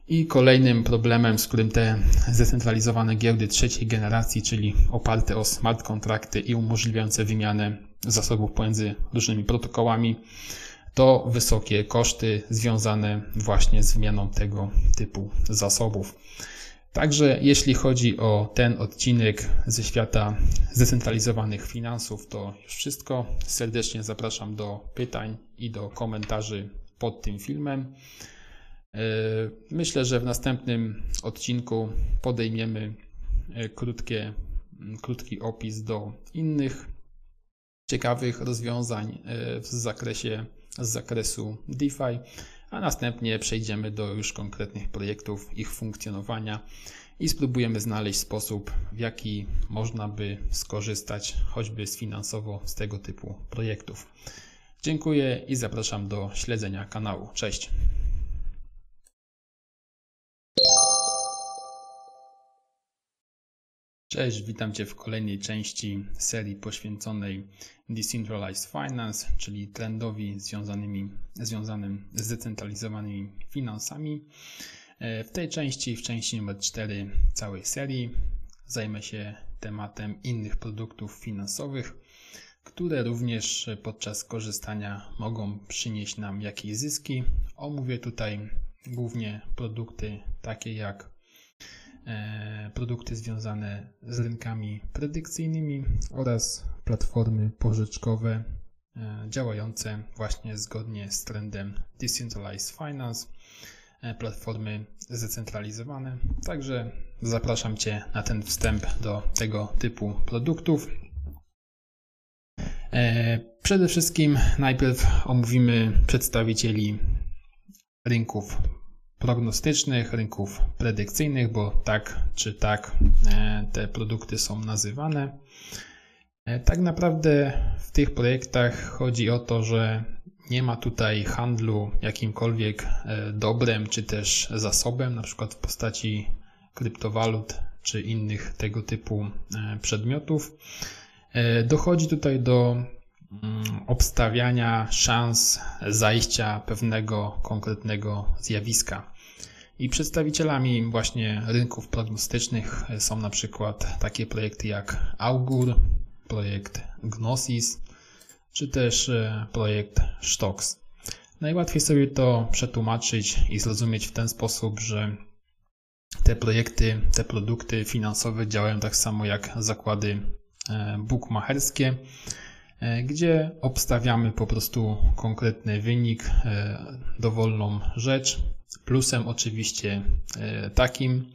I kolejnym problemem, z którym te zdecentralizowane giełdy trzeciej generacji, czyli oparte o smart kontrakty i umożliwiające wymianę zasobów pomiędzy różnymi protokołami, to wysokie koszty związane właśnie z wymianą tego typu zasobów. Także jeśli chodzi o ten odcinek ze świata zdecentralizowanych finansów, to już wszystko. Serdecznie zapraszam do pytań i do komentarzy pod tym filmem. E, myślę, że w następnym odcinku podejmiemy e, krótkie, krótki opis do innych ciekawych rozwiązań e, w zakresie z zakresu DeFi a następnie przejdziemy do już konkretnych projektów, ich funkcjonowania i spróbujemy znaleźć sposób, w jaki można by skorzystać choćby sfinansowo z tego typu projektów. Dziękuję i zapraszam do śledzenia kanału. Cześć! Cześć, witam Cię w kolejnej części serii poświęconej Decentralized Finance, czyli trendowi związanymi, związanym z zdecentralizowanymi finansami. E, w tej części, w części numer 4 całej serii, zajmę się tematem innych produktów finansowych, które również podczas korzystania mogą przynieść nam jakieś zyski. Omówię tutaj głównie produkty takie jak produkty związane z rynkami predykcyjnymi oraz platformy pożyczkowe e, działające właśnie zgodnie z trendem Decentralized Finance, e, platformy zdecentralizowane. Także zapraszam Cię na ten wstęp do tego typu produktów. Przede wszystkim najpierw omówimy przedstawicieli rynków prognostycznych, rynków predykcyjnych, bo tak czy tak e, te produkty są nazywane. E, tak naprawdę w tych projektach chodzi o to, że nie ma tutaj handlu jakimkolwiek e, dobrem czy też zasobem, na przykład w postaci kryptowalut czy innych tego typu przedmiotów. Dochodzi tutaj do obstawiania szans zajścia pewnego konkretnego zjawiska. I przedstawicielami właśnie rynków prognostycznych są na przykład takie projekty jak Augur, projekt Gnosis, czy też e, projekt Stocks. Najłatwiej sobie to przetłumaczyć i zrozumieć w ten sposób, że te projekty, te produkty finansowe działają tak samo jak zakłady e, bookmacherskie, e, gdzie obstawiamy po prostu konkretny wynik, dowolną rzecz. Plusem oczywiście takim,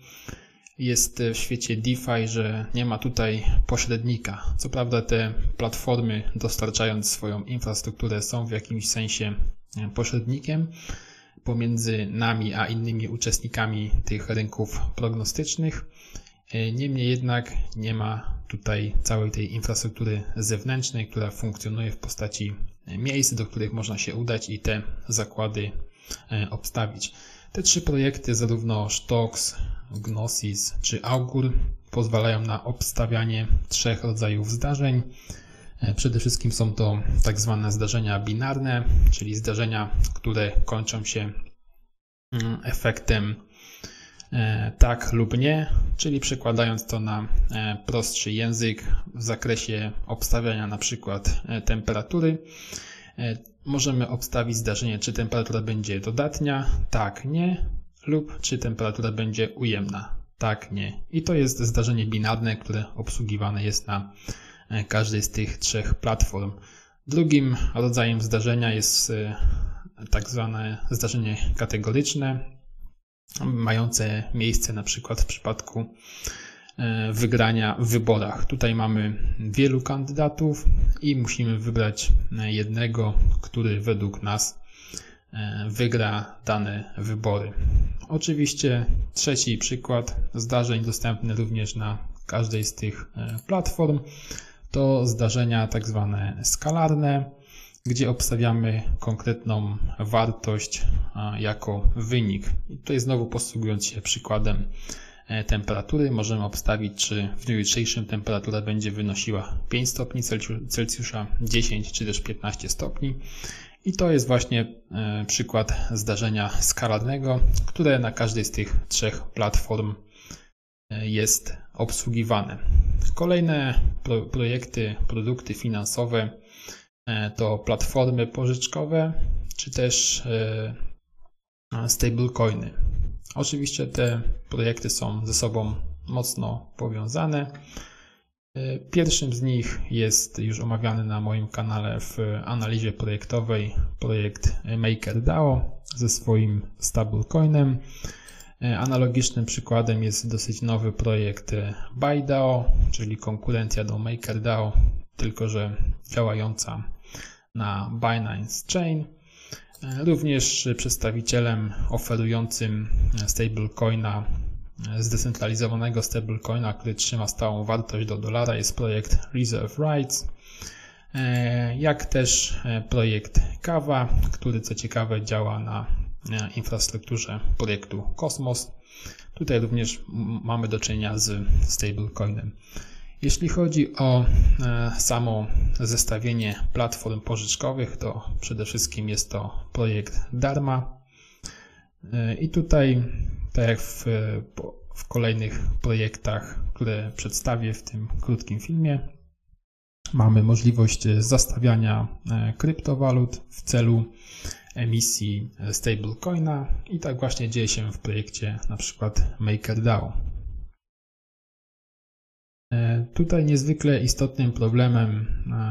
jest w świecie DeFi, że nie ma tutaj pośrednika. Co prawda te platformy dostarczając swoją infrastrukturę są w jakimś sensie e, pośrednikiem pomiędzy nami a innymi uczestnikami tych rynków prognostycznych. E, niemniej jednak nie ma tutaj całej tej infrastruktury zewnętrznej, która funkcjonuje w postaci miejsc, do których można się udać i te zakłady e, obstawić. Te trzy projekty, zarówno Stocks, Gnosis czy Augur, pozwalają na obstawianie trzech rodzajów zdarzeń. E, przede wszystkim są to tak zwane zdarzenia binarne, czyli zdarzenia, które kończą się mm, efektem e, tak lub nie, czyli przekładając to na e, prostszy język w zakresie obstawiania na przykład temperatury. Możemy obstawić zdarzenie, czy temperatura będzie dodatnia, tak, nie, lub czy temperatura będzie ujemna, tak, nie. I to jest zdarzenie binarne, które obsługiwane jest na e, każdej z tych trzech platform. Drugim rodzajem zdarzenia jest e, tak zwane zdarzenie kategoryczne, mające miejsce na przykład w przypadku E, wygrania w wyborach. Tutaj mamy wielu kandydatów i musimy wybrać jednego, który według nas e, wygra dane wybory. Oczywiście trzeci przykład zdarzeń dostępny również na każdej z tych e, platform to zdarzenia tak zwane skalarne, gdzie obstawiamy konkretną wartość jako wynik. I tutaj znowu posługując się przykładem E, temperatury. Możemy obstawić, czy w dniu jutrzejszym temperatura będzie wynosiła 5 stopni Celsjusza, 10 czy też 15 stopni. I to jest właśnie e, przykład zdarzenia skalarnego, które na każdej z tych trzech platform e, jest obsługiwane. Kolejne pro projekty, produkty finansowe to platformy pożyczkowe, czy też stablecoiny. Oczywiście te projekty są ze sobą mocno powiązane. Pierwszym z nich jest już omawiany na moim kanale w analizie projektowej projekt MakerDAO ze swoim stablecoinem. Analogicznym przykładem jest dosyć nowy projekt ByDAO, czyli konkurencja do MakerDAO, tylko że działająca na Binance Chain. Również przedstawicielem oferującym stablecoina, zdecentralizowanego stablecoina, który trzyma stałą wartość do dolara jest projekt Reserve Rights, jak też projekt Kava, który co ciekawe działa na infrastrukturze projektu Cosmos. Tutaj również mamy do czynienia z stablecoinem. Jeśli chodzi o e, samo zestawienie platform pożyczkowych, to przede wszystkim jest to projekt Dharma. E, I tutaj, tak jak w, w kolejnych projektach, które przedstawię w tym krótkim filmie, mamy możliwość zastawiania e, kryptowalut w celu emisji stablecoina i tak właśnie dzieje się w projekcie na przykład MakerDAO. E, tutaj niezwykle istotnym problemem,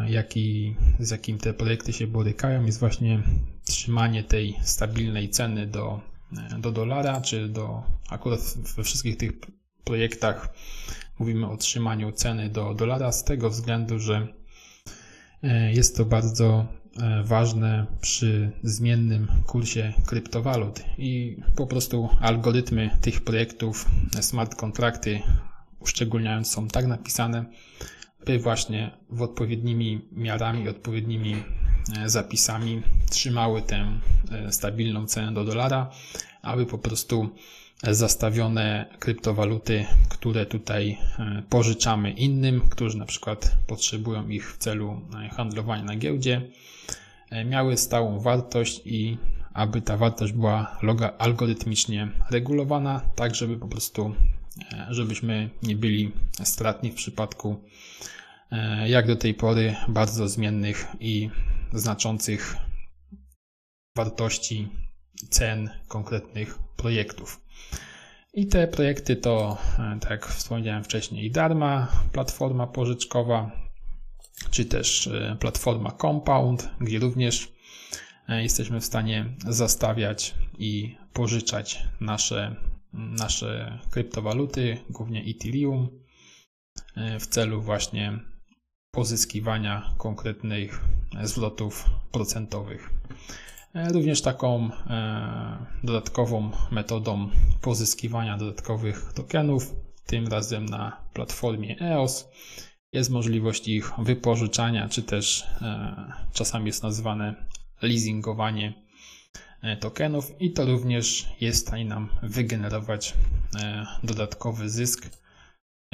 e, jaki, z jakim te projekty się borykają, jest właśnie trzymanie tej stabilnej ceny do, e, do dolara, czy do akurat we wszystkich tych projektach mówimy o trzymaniu ceny do dolara z tego względu, że jest to bardzo ważne przy zmiennym kursie kryptowalut. I po prostu algorytmy tych projektów, smart kontrakty uszczególniając są tak napisane, by właśnie w odpowiednimi miarami, odpowiednimi e, zapisami trzymały tę e, stabilną cenę do dolara, aby po prostu zastawione kryptowaluty, które tutaj e, pożyczamy innym, którzy na przykład potrzebują ich w celu handlowania na giełdzie, miały stałą wartość i aby ta wartość była algorytmicznie regulowana, tak żeby po prostu, żebyśmy nie byli stratni w przypadku e, jak do tej pory bardzo zmiennych i znaczących wartości cen konkretnych projektów. I te projekty to, e, tak jak wspomniałem wcześniej, Darma, platforma pożyczkowa, czy też e, platforma Compound, gdzie również e, jesteśmy w stanie zastawiać i pożyczać nasze, nasze kryptowaluty, głównie Ethereum, w celu właśnie pozyskiwania konkretnych zwrotów procentowych. E, również taką e, dodatkową metodą pozyskiwania dodatkowych tokenów, tym razem na platformie EOS, jest możliwość ich wypożyczania, czy też e, czasami jest nazywane leasingowanie tokenów i to również jest w stanie nam wygenerować dodatkowy zysk,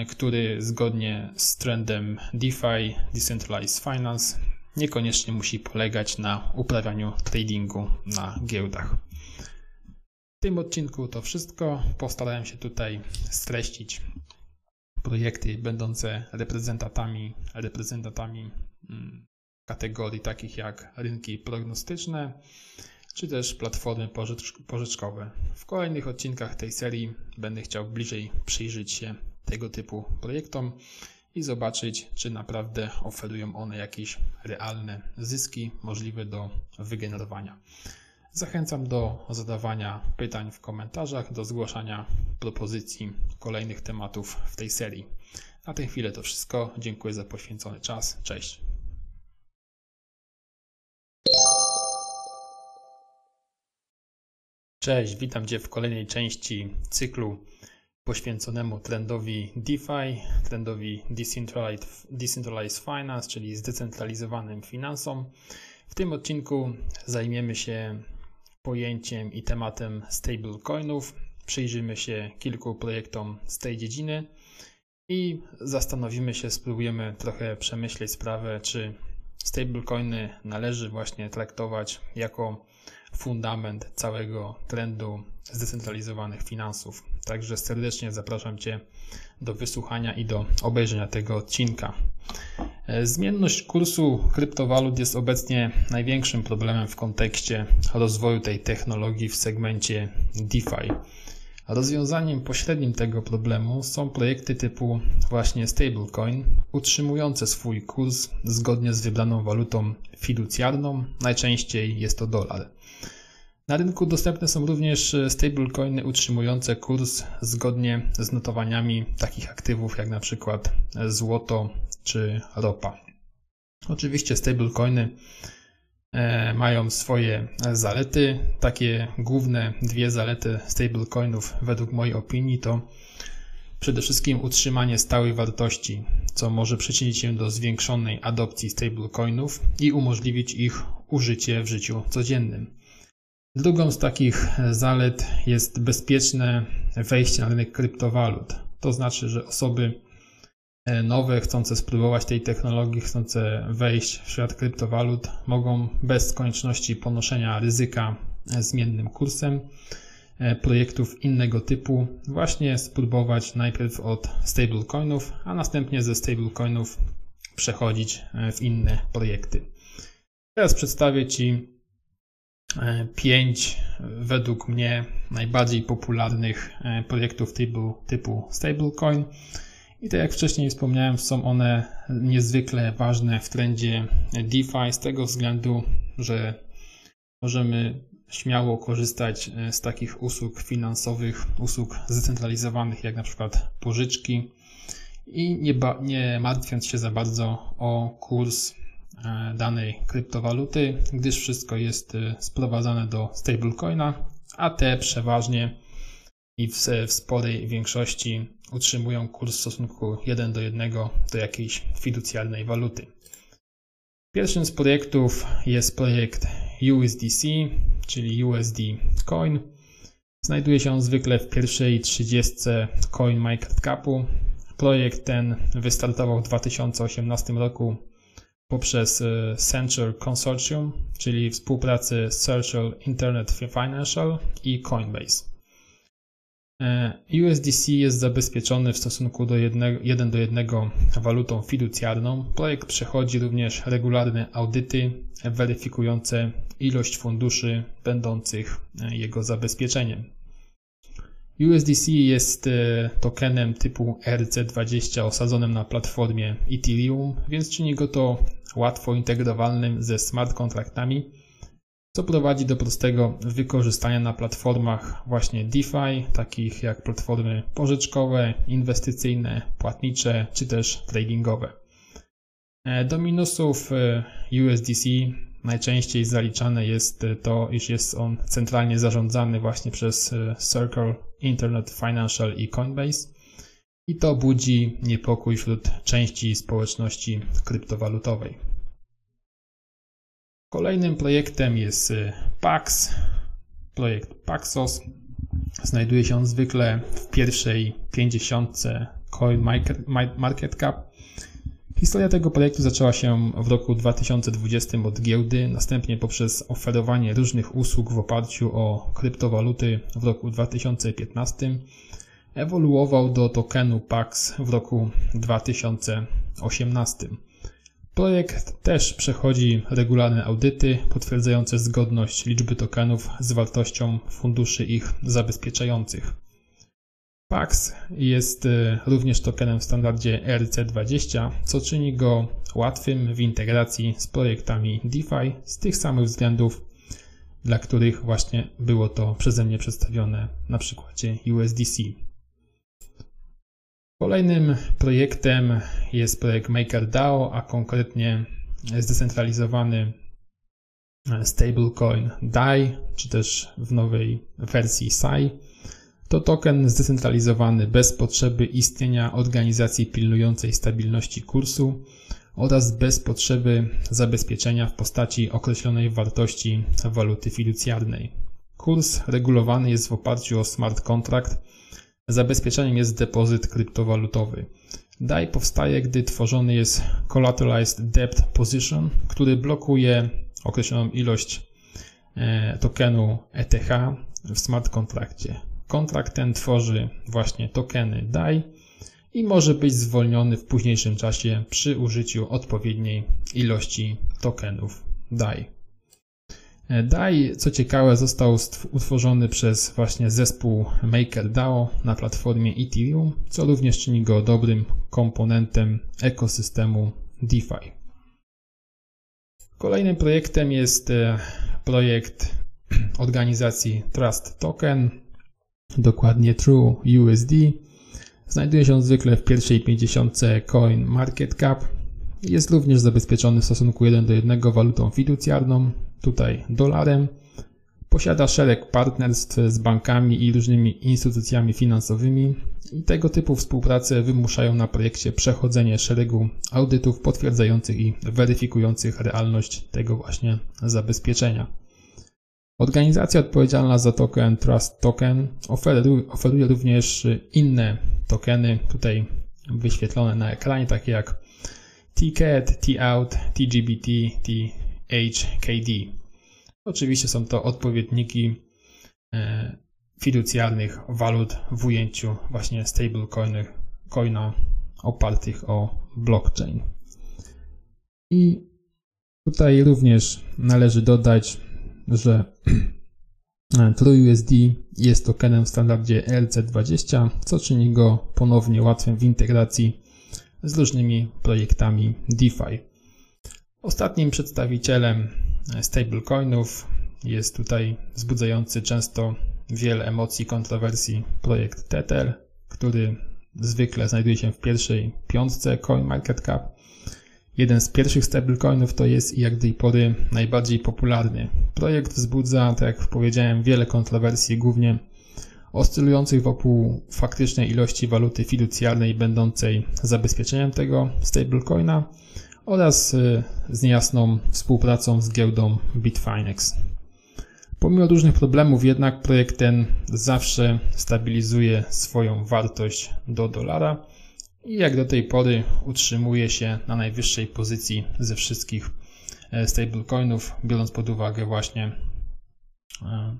który zgodnie z trendem DeFi, Decentralized Finance, niekoniecznie musi polegać na uprawianiu tradingu na giełdach. W tym odcinku to wszystko. Postarałem się tutaj streścić projekty będące reprezentantami, reprezentantami mm, kategorii takich jak rynki prognostyczne, czy też platformy pożyczkowe. W kolejnych odcinkach tej serii będę chciał bliżej przyjrzeć się tego typu projektom i zobaczyć, czy naprawdę oferują one jakieś realne zyski możliwe do wygenerowania. Zachęcam do zadawania pytań w komentarzach, do zgłaszania propozycji kolejnych tematów w tej serii. Na tę chwilę to wszystko. Dziękuję za poświęcony czas. Cześć. Cześć, witam Cię w kolejnej części cyklu poświęconemu trendowi DeFi, trendowi Decentralized, Decentralized Finance, czyli zdecentralizowanym finansom. W tym odcinku zajmiemy się pojęciem i tematem stablecoinów. Przyjrzymy się kilku projektom z tej dziedziny i zastanowimy się, spróbujemy trochę przemyśleć sprawę, czy stablecoiny należy właśnie traktować jako fundament całego trendu zdecentralizowanych finansów. Także serdecznie zapraszam Cię do wysłuchania i do obejrzenia tego odcinka. E, zmienność kursu kryptowalut jest obecnie największym problemem w kontekście rozwoju tej technologii w segmencie DeFi. Rozwiązaniem pośrednim tego problemu są projekty typu właśnie stablecoin, utrzymujące swój kurs zgodnie z wybraną walutą fiducjarną, najczęściej jest to dolar. Na rynku dostępne są również e, stablecoiny utrzymujące kurs zgodnie z notowaniami takich aktywów jak na przykład e, złoto czy ropa. Oczywiście stablecoiny e, mają swoje zalety. Takie główne dwie zalety stablecoinów według mojej opinii to przede wszystkim utrzymanie stałej wartości, co może przyczynić się do zwiększonej adopcji stablecoinów i umożliwić ich użycie w życiu codziennym. Drugą z takich zalet jest bezpieczne wejście na rynek kryptowalut. To znaczy, że osoby e, nowe, chcące spróbować tej technologii, chcące wejść w świat kryptowalut, mogą bez konieczności ponoszenia ryzyka zmiennym kursem e, projektów innego typu właśnie spróbować najpierw od stablecoinów, a następnie ze stablecoinów przechodzić e, w inne projekty. Teraz przedstawię Ci E, pięć według mnie najbardziej popularnych e, projektów typu, typu stablecoin. I tak jak wcześniej wspomniałem, są one niezwykle ważne w trendzie DeFi z tego względu, że możemy śmiało korzystać e, z takich usług finansowych, usług zdecentralizowanych jak na przykład pożyczki i nie, nie martwiąc się za bardzo o kurs E, danej kryptowaluty, gdyż wszystko jest e, sprowadzane do stablecoina, a te przeważnie i w, w sporej większości utrzymują kurs w stosunku 1 do 1 do jakiejś fiducjalnej waluty. Pierwszym z projektów jest projekt USDC, czyli USD Coin. Znajduje się on zwykle w pierwszej 30 CoinMarketCapu. Projekt ten wystartował w 2018 roku poprzez Central Consortium, czyli współpracy Central Internet Financial i Coinbase. E, USDC jest zabezpieczony w stosunku do 1 do 1 walutą fiducjarną. Projekt przechodzi również regularne audyty weryfikujące ilość funduszy będących e, jego zabezpieczeniem. USDC jest e, tokenem typu RC20 osadzonym na platformie Ethereum, więc czyni go to łatwo integrowalnym ze smart kontraktami co prowadzi do prostego wykorzystania na platformach właśnie DeFi, takich jak platformy pożyczkowe, inwestycyjne, płatnicze czy też tradingowe. E, do minusów e, USDC najczęściej zaliczane jest to, iż jest on centralnie zarządzany właśnie przez e, Circle, Internet Financial i Coinbase i to budzi niepokój wśród części społeczności kryptowalutowej. Kolejnym projektem jest y, Pax, projekt Paxos. Znajduje się on zwykle w pierwszej 50 Coin Market Cap. Historia tego projektu zaczęła się w roku 2020 od giełdy, następnie poprzez oferowanie różnych usług w oparciu o kryptowaluty w roku 2015 ewoluował do tokenu PAX w roku 2018. Projekt też przechodzi regularne audyty potwierdzające zgodność liczby tokenów z wartością funduszy ich zabezpieczających. PAX jest y, również tokenem w standardzie ERC20, co czyni go łatwym w integracji z projektami DeFi z tych samych względów, dla których właśnie było to przeze mnie przedstawione na przykładzie USDC. Kolejnym projektem jest projekt MakerDAO, a konkretnie zdecentralizowany stablecoin DAI, czy też w nowej wersji SAI. To token zdecentralizowany bez potrzeby istnienia organizacji pilnującej stabilności kursu oraz bez potrzeby zabezpieczenia w postaci określonej wartości waluty fiducjarnej. Kurs regulowany jest w oparciu o smart contract, Zabezpieczeniem jest depozyt kryptowalutowy. DAI powstaje, gdy tworzony jest Collateralized Debt Position, który blokuje określoną ilość e, tokenu ETH w smart kontrakcie. Kontrakt ten tworzy właśnie tokeny DAI i może być zwolniony w późniejszym czasie przy użyciu odpowiedniej ilości tokenów DAI. E, DAI, co ciekawe, został utworzony przez właśnie zespół MakerDAO na platformie Ethereum, co również czyni go dobrym komponentem ekosystemu DeFi. Kolejnym projektem jest e, projekt organizacji Trust Token, dokładnie True USD. Znajduje się zwykle w pierwszej 50 Coin Market Cap. Jest również zabezpieczony w stosunku 1 do 1 walutą fiducjarną, tutaj dolarem. Posiada szereg partnerstw z bankami i różnymi instytucjami finansowymi i tego typu współprace wymuszają na projekcie przechodzenie szeregu audytów potwierdzających i weryfikujących realność tego właśnie zabezpieczenia. Organizacja odpowiedzialna za token Trust Token oferuje, również inne tokeny, tutaj wyświetlone na ekranie, takie jak TCAT, T-Out, TGBT, THKD. Oczywiście są to odpowiedniki e, fiducjarnych walut w ujęciu właśnie stablecoina opartych o blockchain. I tutaj również należy dodać, że TrueUSD jest tokenem w standardzie RC20, co czyni go ponownie łatwym w integracji z różnymi projektami DeFi. Ostatnim przedstawicielem stablecoinów jest tutaj wzbudzający często wiele emocji kontrowersji projekt Tether, który zwykle znajduje się w pierwszej piątce CoinMarketCap. Jeden z pierwszych stablecoinów to jest i jak do tej pory najbardziej popularny. Projekt wzbudza, tak jak powiedziałem, wiele kontrowersji, głównie oscylujących wokół faktycznej ilości waluty fiducjarnej będącej zabezpieczeniem tego stablecoina oraz y, z niejasną współpracą z giełdą Bitfinex. Pomimo różnych problemów jednak projekt ten zawsze stabilizuje swoją wartość do dolara i jak do tej pory utrzymuje się na najwyższej pozycji ze wszystkich e, stablecoinów, biorąc pod uwagę właśnie e,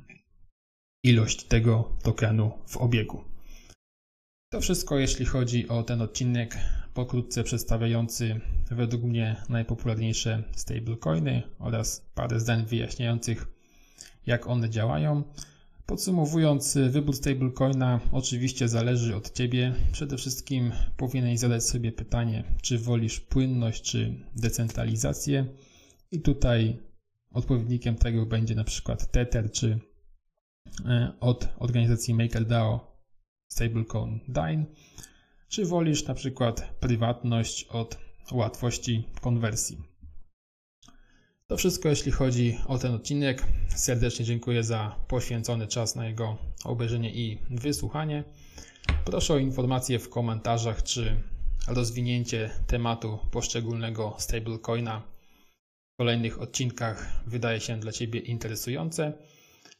ilość tego tokenu w obiegu. To wszystko, jeśli chodzi o ten odcinek, pokrótce przedstawiający według mnie najpopularniejsze stablecoiny oraz parę zdań wyjaśniających, jak one działają. Podsumowując, wybór stablecoina oczywiście zależy od Ciebie. Przede wszystkim powinieneś zadać sobie pytanie, czy wolisz płynność czy decentralizację. I tutaj odpowiednikiem tego będzie na przykład Tether czy e, od organizacji MakerDAO stablecoin Dine. Czy wolisz na przykład prywatność od łatwości konwersji. To wszystko, jeśli chodzi o ten odcinek. Serdecznie dziękuję za poświęcony czas na jego obejrzenie i wysłuchanie. Proszę o informacje w komentarzach, czy rozwinięcie tematu poszczególnego stablecoina w kolejnych odcinkach wydaje się dla Ciebie interesujące,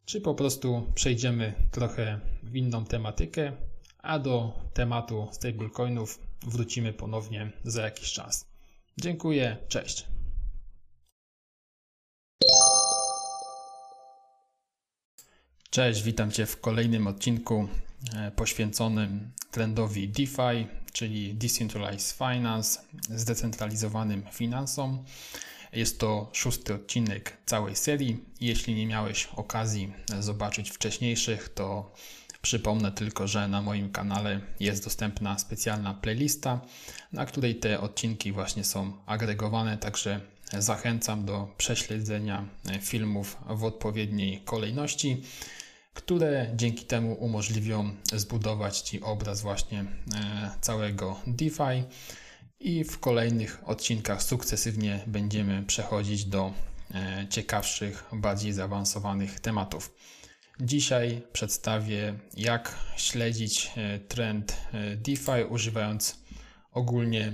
czy po prostu przejdziemy trochę w inną tematykę, a do tematu stablecoinów wrócimy ponownie za jakiś czas. Dziękuję, cześć. Cześć, witam Cię w kolejnym odcinku e, poświęconym trendowi DeFi, czyli Decentralized Finance, zdecentralizowanym finansom. Jest to szósty odcinek całej serii. Jeśli nie miałeś okazji zobaczyć wcześniejszych, to przypomnę tylko, że na moim kanale jest dostępna specjalna playlista, na której te odcinki właśnie są agregowane, także zachęcam do prześledzenia filmów w odpowiedniej kolejności które dzięki temu umożliwią zbudować Ci obraz właśnie e, całego DeFi i w kolejnych odcinkach sukcesywnie będziemy przechodzić do e, ciekawszych, bardziej zaawansowanych tematów. Dzisiaj przedstawię, jak śledzić e, trend DeFi używając ogólnie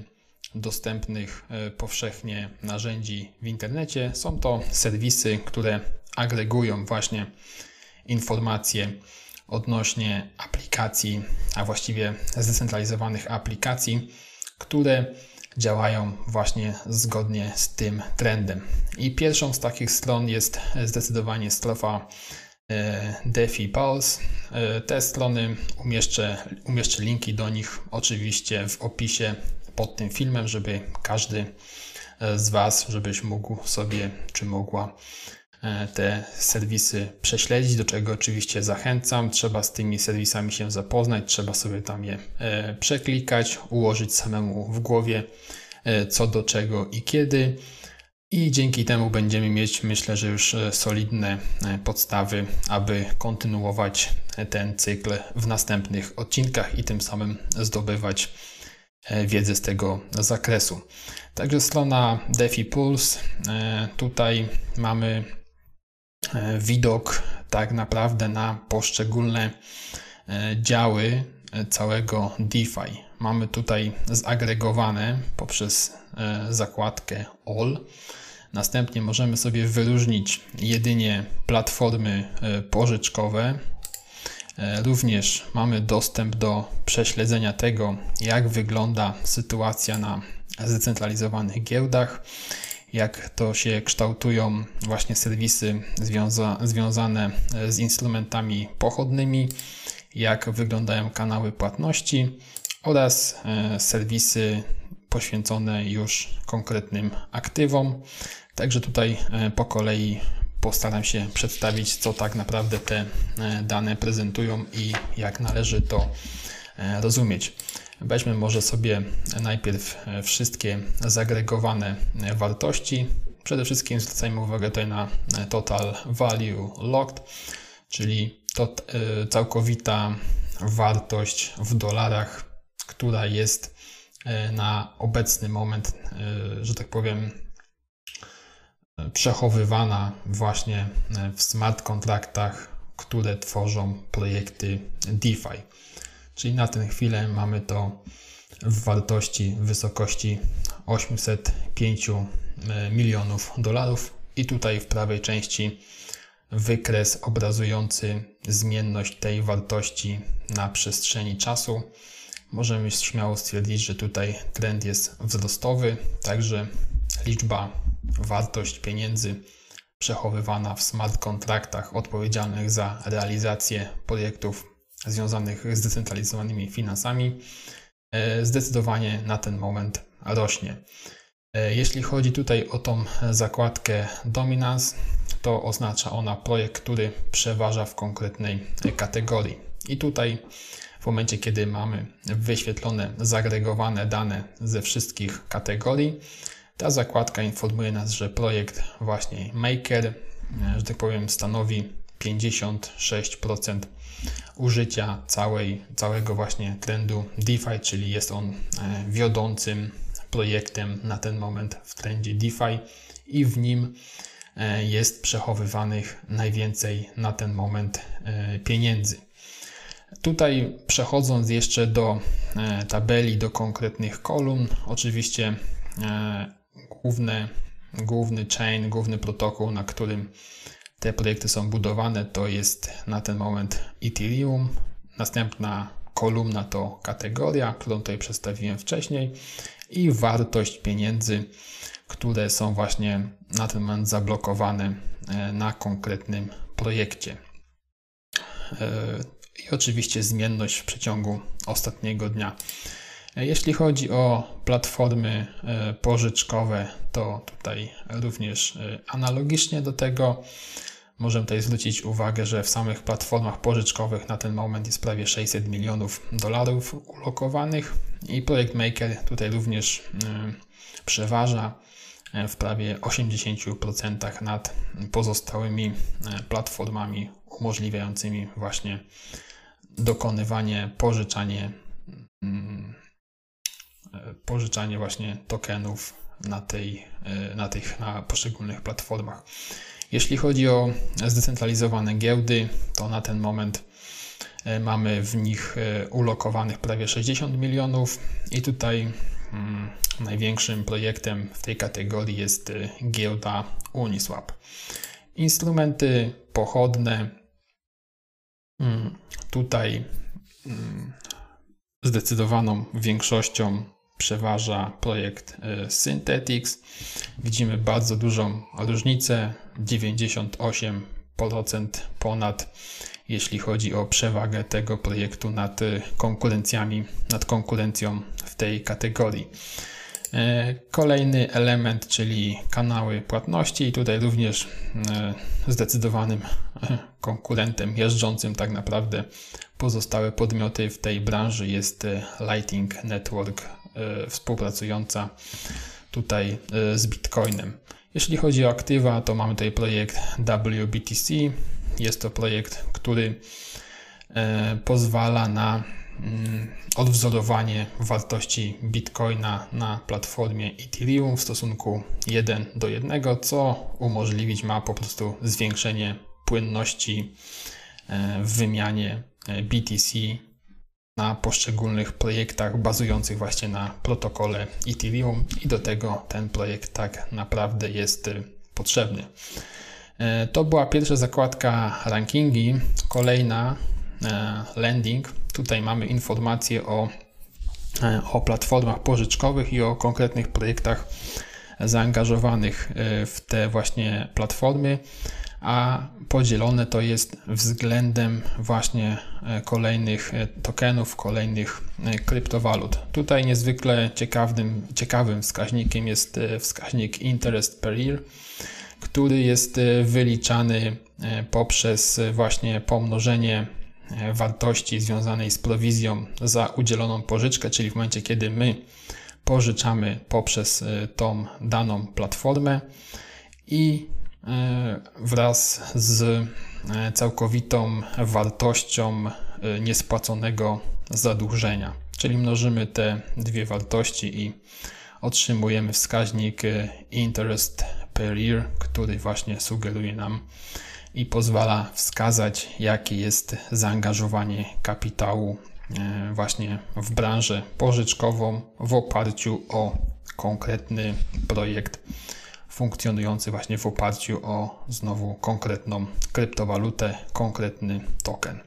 dostępnych powszechnie narzędzi w internecie. Są to serwisy, które agregują właśnie informacje odnośnie aplikacji, a właściwie zdecentralizowanych aplikacji, które działają właśnie zgodnie z tym trendem. I pierwszą z takich stron jest zdecydowanie strofa e, DeFi Pulse. E, te strony umieszczę, umieszczę linki do nich oczywiście w opisie pod tym filmem, żeby każdy e, z Was, żebyś mógł sobie czy mogła E, te serwisy prześledzić, do czego oczywiście zachęcam. Trzeba z tymi serwisami się zapoznać, trzeba sobie tam je e, przeklikać, ułożyć samemu w głowie co do czego i kiedy. I dzięki temu będziemy mieć, myślę, że już solidne podstawy, aby kontynuować ten cykl w następnych odcinkach i tym samym zdobywać wiedzę z tego zakresu. Także strona DeFi Pulse. Tutaj mamy E, widok tak naprawdę na poszczególne e, działy e, całego DeFi. Mamy tutaj zagregowane poprzez zakładkę All. Następnie możemy sobie wyróżnić jedynie platformy pożyczkowe. Również mamy dostęp do prześledzenia tego, jak wygląda sytuacja na zdecentralizowanych giełdach jak to się kształtują właśnie serwisy związa związane z instrumentami pochodnymi, jak wyglądają kanały płatności oraz e, serwisy poświęcone już konkretnym aktywom. Także tutaj e, po kolei postaram się przedstawić, co tak naprawdę te e, dane prezentują i jak należy to rozumieć. Weźmy może sobie najpierw e, wszystkie zagregowane e, wartości. Przede wszystkim zwracajmy uwagę tutaj na e, Total Value Locked, czyli to całkowita wartość w dolarach, która jest na obecny moment, że tak powiem, przechowywana właśnie w smart kontraktach, które tworzą projekty DeFi. Czyli na tę chwilę mamy to w wartości w wysokości 805 e, milionów dolarów. I tutaj w prawej części wykres obrazujący zmienność tej wartości na przestrzeni czasu. możemy śmiało stwierdzić, że tutaj trend jest wzrostowy, także liczba, wartość pieniędzy przechowywana w smart kontraktach odpowiedzialnych za realizację projektów związanych z zdecentralizowanymi finansami e, zdecydowanie na ten moment rośnie. E, jeśli chodzi tutaj o tą zakładkę Dominance, to oznacza ona projekt, który przeważa w konkretnej kategorii. I tutaj w momencie, kiedy mamy wyświetlone, zagregowane dane ze wszystkich kategorii, ta zakładka informuje nas, że projekt właśnie Maker, e, że tak powiem, stanowi 56% użycia całej, całego właśnie trendu DeFi, czyli jest on e, wiodącym projektem na ten moment w trendzie DeFi i w nim e, jest przechowywanych najwięcej na ten moment pieniędzy. Tutaj przechodząc jeszcze do tabeli, do konkretnych kolumn, oczywiście główny, główny chain, główny protokół, na którym te projekty są budowane, to jest na ten moment Ethereum. Następna kolumna to kategoria, którą tutaj przedstawiłem wcześniej i wartość pieniędzy, które są właśnie na ten moment zablokowane e, na konkretnym projekcie. E, I oczywiście zmienność w przeciągu ostatniego dnia. Jeśli chodzi o platformy e, pożyczkowe, to tutaj również e, analogicznie do tego możemy tutaj zwrócić uwagę, że w samych platformach pożyczkowych na ten moment jest prawie 600 milionów dolarów ulokowanych i projekt Maker tutaj również e, przeważa w prawie 80% nad pozostałymi platformami umożliwiającymi właśnie dokonywanie, pożyczanie mm, pożyczanie właśnie tokenów na, tej, e, na tych na poszczególnych platformach. Jeśli chodzi o zdecentralizowane giełdy, to na ten moment e, mamy w nich ulokowanych prawie 60 milionów i tutaj hmm, największym projektem w tej kategorii jest giełda Uniswap. Instrumenty pochodne hmm, tutaj hmm, zdecydowaną większością przeważa projekt e, Synthetics. Widzimy bardzo dużą różnicę 98% ponad jeśli chodzi o przewagę tego projektu nad e, konkurencjami, nad konkurencją w tej kategorii. E, kolejny element, czyli kanały płatności, i tutaj również zdecydowanym konkurentem jeżdżącym tak naprawdę pozostałe podmioty w tej branży jest Lighting Network współpracująca tutaj e, z Bitcoinem. Jeśli chodzi o aktywa, to mamy tutaj projekt WBTC. Jest to projekt, który e, pozwala na mm, odwzorowanie wartości Bitcoina na platformie Ethereum w stosunku 1 do 1, co umożliwić ma po prostu zwiększenie płynności w wymianie BTC na poszczególnych projektach bazujących właśnie na protokole Ethereum i do tego ten projekt tak naprawdę jest y, potrzebny. E, to była pierwsza zakładka rankingi. Kolejna e, landing. Tutaj mamy informacje o, e, o platformach pożyczkowych i o konkretnych projektach zaangażowanych w te właśnie platformy a podzielone to jest względem właśnie e, kolejnych e, tokenów, kolejnych e, kryptowalut. Tutaj niezwykle ciekawym, ciekawym wskaźnikiem jest wskaźnik interest per year, który jest wyliczany poprzez właśnie pomnożenie wartości związanej z prowizją za udzieloną pożyczkę, czyli w momencie, kiedy my pożyczamy poprzez tą daną platformę i wraz z e, całkowitą wartością e, niespłaconego zadłużenia. Czyli mnożymy te dwie wartości i otrzymujemy wskaźnik interest per year, który właśnie sugeruje nam i pozwala wskazać, jakie jest zaangażowanie kapitału właśnie w branżę pożyczkową w oparciu o konkretny projekt funkcjonujący właśnie w oparciu o znowu konkretną kryptowalutę, konkretny token.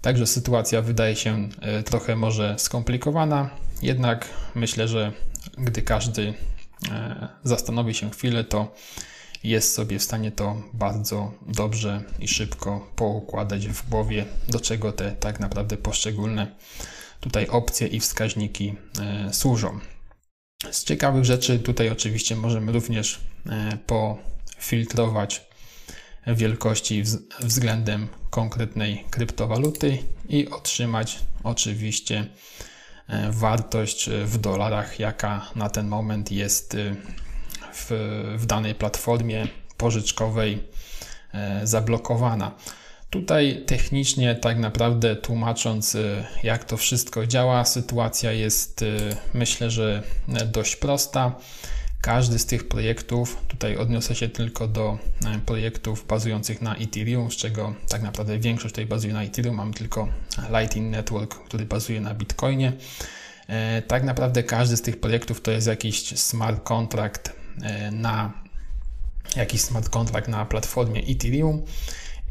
Także sytuacja wydaje się trochę może skomplikowana, jednak myślę, że gdy każdy zastanowi się chwilę, to jest sobie w stanie to bardzo dobrze i szybko poukładać w głowie, do czego te tak naprawdę poszczególne tutaj opcje i wskaźniki e, służą. Z ciekawych rzeczy tutaj oczywiście możemy również e, pofiltrować wielkości względem konkretnej kryptowaluty i otrzymać oczywiście e, wartość w dolarach, jaka na ten moment jest w, w danej platformie pożyczkowej e, zablokowana. Tutaj technicznie, tak naprawdę tłumacząc, e, jak to wszystko działa, sytuacja jest e, myślę, że dość prosta. Każdy z tych projektów, tutaj odniosę się tylko do projektów bazujących na Ethereum, z czego tak naprawdę większość tutaj bazuje na Ethereum, mam tylko Lightning Network, który bazuje na Bitcoinie. Tak naprawdę każdy z tych projektów to jest jakiś smart contract na jakiś smart contract na platformie Ethereum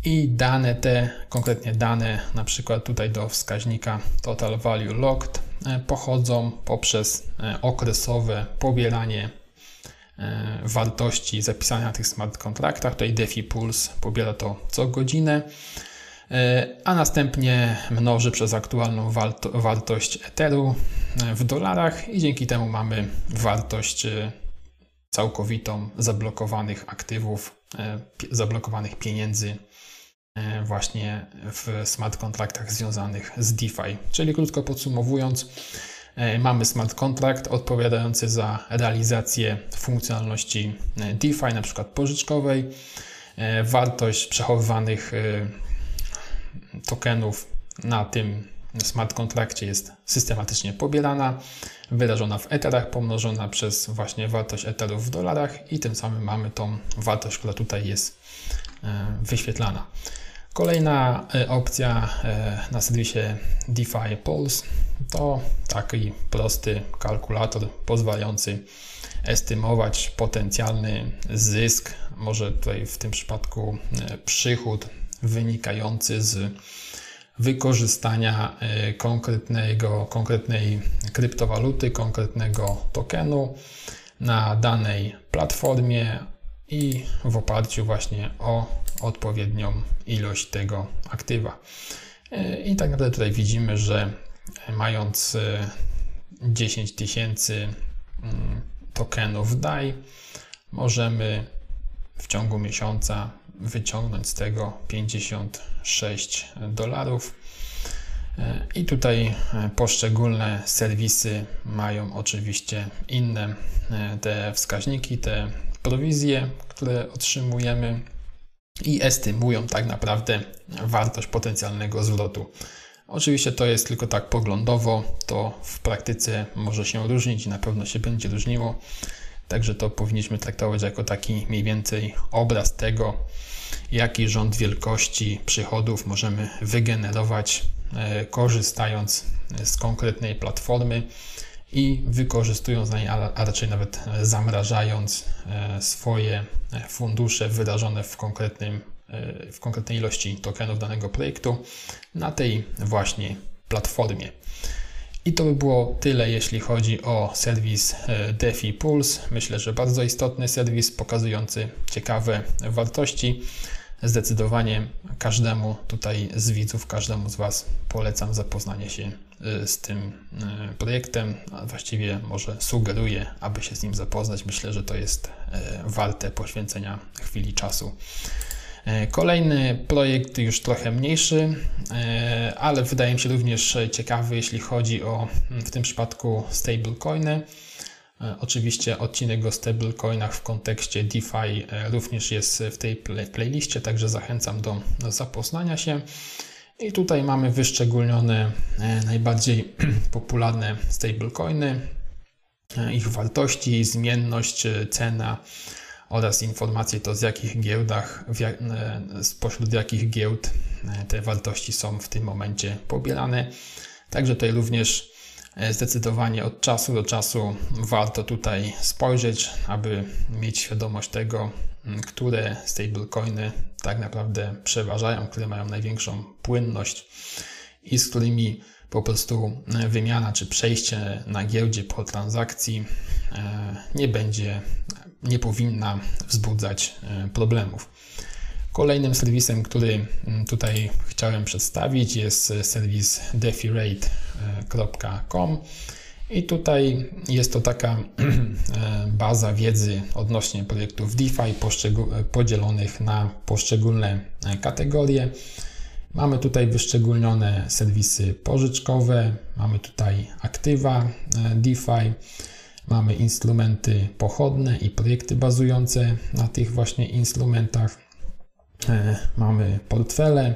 i dane te, konkretnie dane na przykład tutaj do wskaźnika Total Value Locked e, pochodzą poprzez e, okresowe pobieranie wartości zapisane na tych smart kontraktach. Tutaj DeFi Pulse pobiera to co godzinę, a następnie mnoży przez aktualną wartość Etheru w dolarach i dzięki temu mamy wartość całkowitą zablokowanych aktywów, e, zablokowanych pieniędzy e, właśnie w smart kontraktach związanych z DeFi. Czyli krótko podsumowując, e, mamy smart kontrakt odpowiadający za realizację funkcjonalności DeFi, na przykład pożyczkowej. Wartość przechowywanych tokenów na tym smart kontrakcie jest systematycznie pobierana, wyrażona w eterach, pomnożona przez właśnie wartość eterów w dolarach i tym samym mamy tą wartość, która tutaj jest e, wyświetlana. Kolejna e, opcja e, na serwisie DeFi Pulse to taki prosty kalkulator pozwalający estymować potencjalny zysk, może tutaj w tym przypadku przychód wynikający z wykorzystania e, konkretnego, konkretnej kryptowaluty, konkretnego tokenu na danej platformie i w oparciu właśnie o odpowiednią ilość tego aktywa. E, I tak naprawdę tutaj widzimy, że mając 10 e, tysięcy mm, tokenów DAI, możemy w ciągu miesiąca wyciągnąć z tego 56 dolarów. I tutaj e, poszczególne serwisy mają oczywiście inne e, te wskaźniki, te prowizje, które otrzymujemy i estymują tak naprawdę wartość potencjalnego zwrotu. Oczywiście to jest tylko tak poglądowo, to w praktyce może się różnić i na pewno się będzie różniło. Także to powinniśmy traktować jako taki mniej więcej obraz tego, jaki rząd wielkości przychodów możemy wygenerować, e, korzystając z konkretnej platformy i wykorzystując na niej, a raczej nawet zamrażając e, swoje fundusze wyrażone w, konkretnym, e, w konkretnej ilości tokenów danego projektu na tej właśnie platformie. I to by było tyle, jeśli chodzi o serwis e, DeFi Pulse. Myślę, że bardzo istotny serwis pokazujący ciekawe wartości. Zdecydowanie każdemu tutaj z widzów, każdemu z Was polecam zapoznanie się e, z tym e, projektem, a właściwie może sugeruję, aby się z nim zapoznać. Myślę, że to jest warte poświęcenia chwili czasu. Kolejny projekt już trochę mniejszy, ale wydaje mi się również ciekawy, jeśli chodzi o w tym przypadku stablecoiny. E, oczywiście odcinek o stablecoinach w kontekście DeFi również jest w tej playliście, także zachęcam do zapoznania się. I tutaj mamy wyszczególnione najbardziej popularne stablecoiny, ich wartości, zmienność, cena oraz informacje to z jakich giełdach, e, spośród jakich giełd e, te wartości są w tym momencie pobierane. Także tutaj również e, zdecydowanie od czasu do czasu warto tutaj spojrzeć, aby mieć świadomość tego, które stablecoiny tak naprawdę przeważają, które mają największą płynność i z którymi po prostu wymiana czy przejście na giełdzie po transakcji nie będzie, nie powinna wzbudzać problemów. Kolejnym serwisem, który tutaj chciałem przedstawić jest serwis defirate.com i tutaj jest to taka e, baza wiedzy odnośnie projektów DeFi podzielonych na poszczególne e, kategorie. Mamy tutaj wyszczególnione serwisy pożyczkowe, mamy tutaj aktywa e, DeFi, mamy instrumenty pochodne i projekty bazujące na tych właśnie instrumentach. Mamy portfele,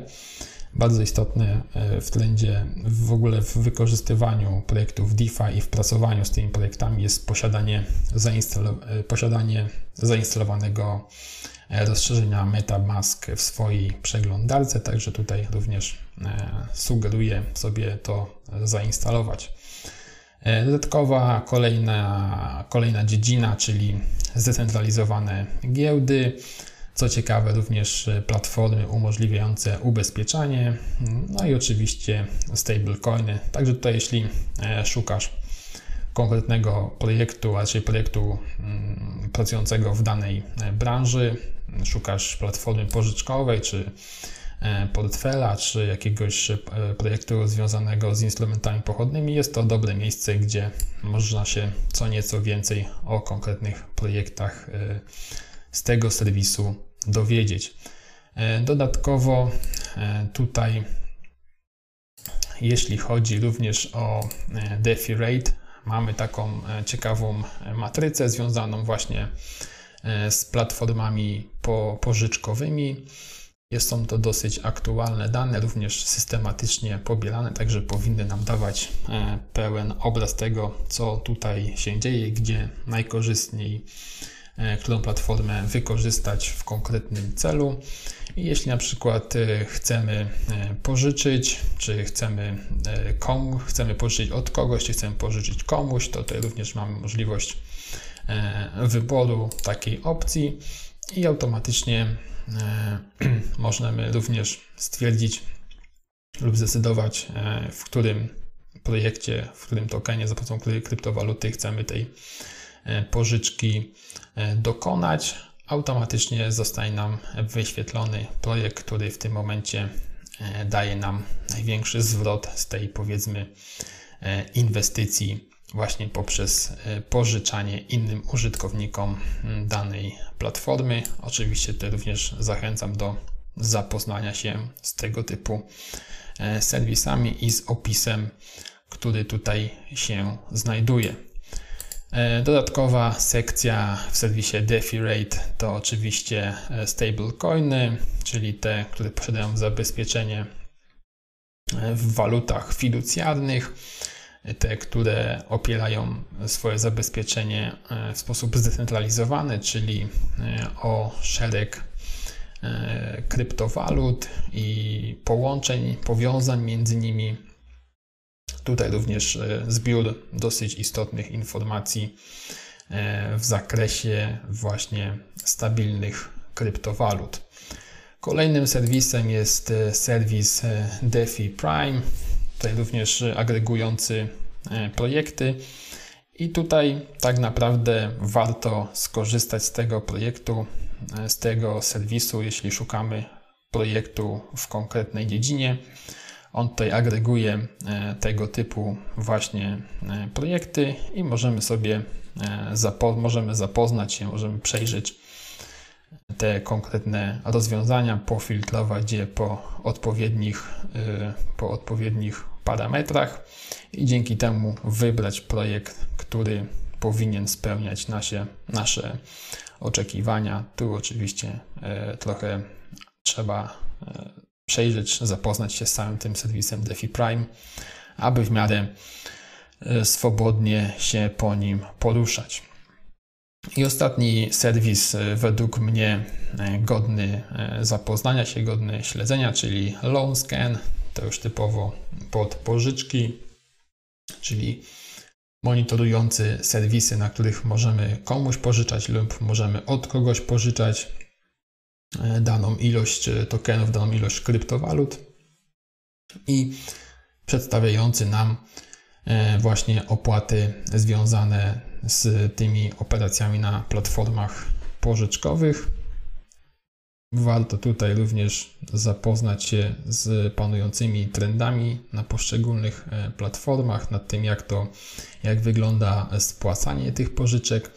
bardzo istotne e, w trendzie, w ogóle w wykorzystywaniu projektów DeFi i w pracowaniu z tymi projektami jest posiadanie, e, posiadanie zainstalowanego e, rozszerzenia MetaMask w swojej przeglądarce, także tutaj również sugeruję sobie to zainstalować. Dodatkowa kolejna, kolejna dziedzina, czyli zdecentralizowane giełdy. Co ciekawe, również e, platformy umożliwiające ubezpieczanie, no i oczywiście stablecoiny. Także tutaj, jeśli e, szukasz konkretnego projektu, a raczej projektu mm, pracującego w danej e, branży, szukasz platformy pożyczkowej czy portfela, czy jakiegoś projektu związanego z instrumentami pochodnymi, jest to dobre miejsce, gdzie można się co nieco więcej o konkretnych projektach z tego serwisu dowiedzieć. E, dodatkowo e, tutaj, jeśli chodzi również o e, DeFi Rate, mamy taką ciekawą matrycę związaną właśnie z platformami po, pożyczkowymi. Są to dosyć aktualne dane, również systematycznie pobierane, także powinny nam dawać pełen obraz tego, co tutaj się dzieje, gdzie najkorzystniej którą platformę wykorzystać w konkretnym celu. Jeśli na przykład e, chcemy e, pożyczyć, czy chcemy, komu, chcemy pożyczyć od kogoś, czy chcemy pożyczyć komuś, to tutaj również mamy możliwość wyboru takiej opcji i automatycznie możemy również stwierdzić lub zdecydować, w którym projekcie, w którym tokenie, za pomocą której kryptowaluty chcemy tej E, pożyczki e, dokonać, automatycznie zostaje nam wyświetlony projekt, który w tym momencie e, daje nam największy zwrot z tej powiedzmy inwestycji właśnie poprzez pożyczanie innym użytkownikom danej platformy. Oczywiście to również zachęcam do zapoznania się z tego typu serwisami i z opisem, który tutaj się znajduje. E, dodatkowa sekcja w serwisie DefiRate to oczywiście e, stablecoiny, czyli te, które posiadają zabezpieczenie e, w walutach fiducjarnych, te, które opierają swoje zabezpieczenie w sposób zdecentralizowany, czyli o szereg kryptowalut i połączeń, powiązań między nimi Tutaj również e, zbiór dosyć istotnych informacji e, w zakresie właśnie stabilnych kryptowalut. Kolejnym serwisem jest e, serwis DeFi Prime, tutaj również agregujący projekty. I tutaj tak naprawdę warto skorzystać z tego projektu, z tego serwisu, jeśli szukamy projektu w konkretnej dziedzinie. On tutaj agreguje e, tego typu właśnie e, projekty i możemy sobie e, zapo możemy zapoznać się, możemy przejrzeć te konkretne rozwiązania, pofiltrować je po odpowiednich, po odpowiednich parametrach i dzięki temu wybrać projekt, który powinien spełniać nasze, nasze oczekiwania. Tu oczywiście trochę trzeba przejrzeć, zapoznać się z całym tym serwisem DeFi Prime, aby w miarę e, swobodnie się po nim poruszać. I ostatni serwis e, według mnie e, godny zapoznania się, godny śledzenia, czyli LoanScan, to już typowo pod pożyczki, czyli monitorujący serwisy, na których możemy komuś pożyczać lub możemy od kogoś pożyczać daną ilość tokenów, daną ilość kryptowalut. I przedstawiający nam e, właśnie opłaty związane z tymi operacjami na platformach pożyczkowych. Warto tutaj również zapoznać się z panującymi trendami na poszczególnych e, platformach, nad tym jak to, jak wygląda spłacanie tych pożyczek.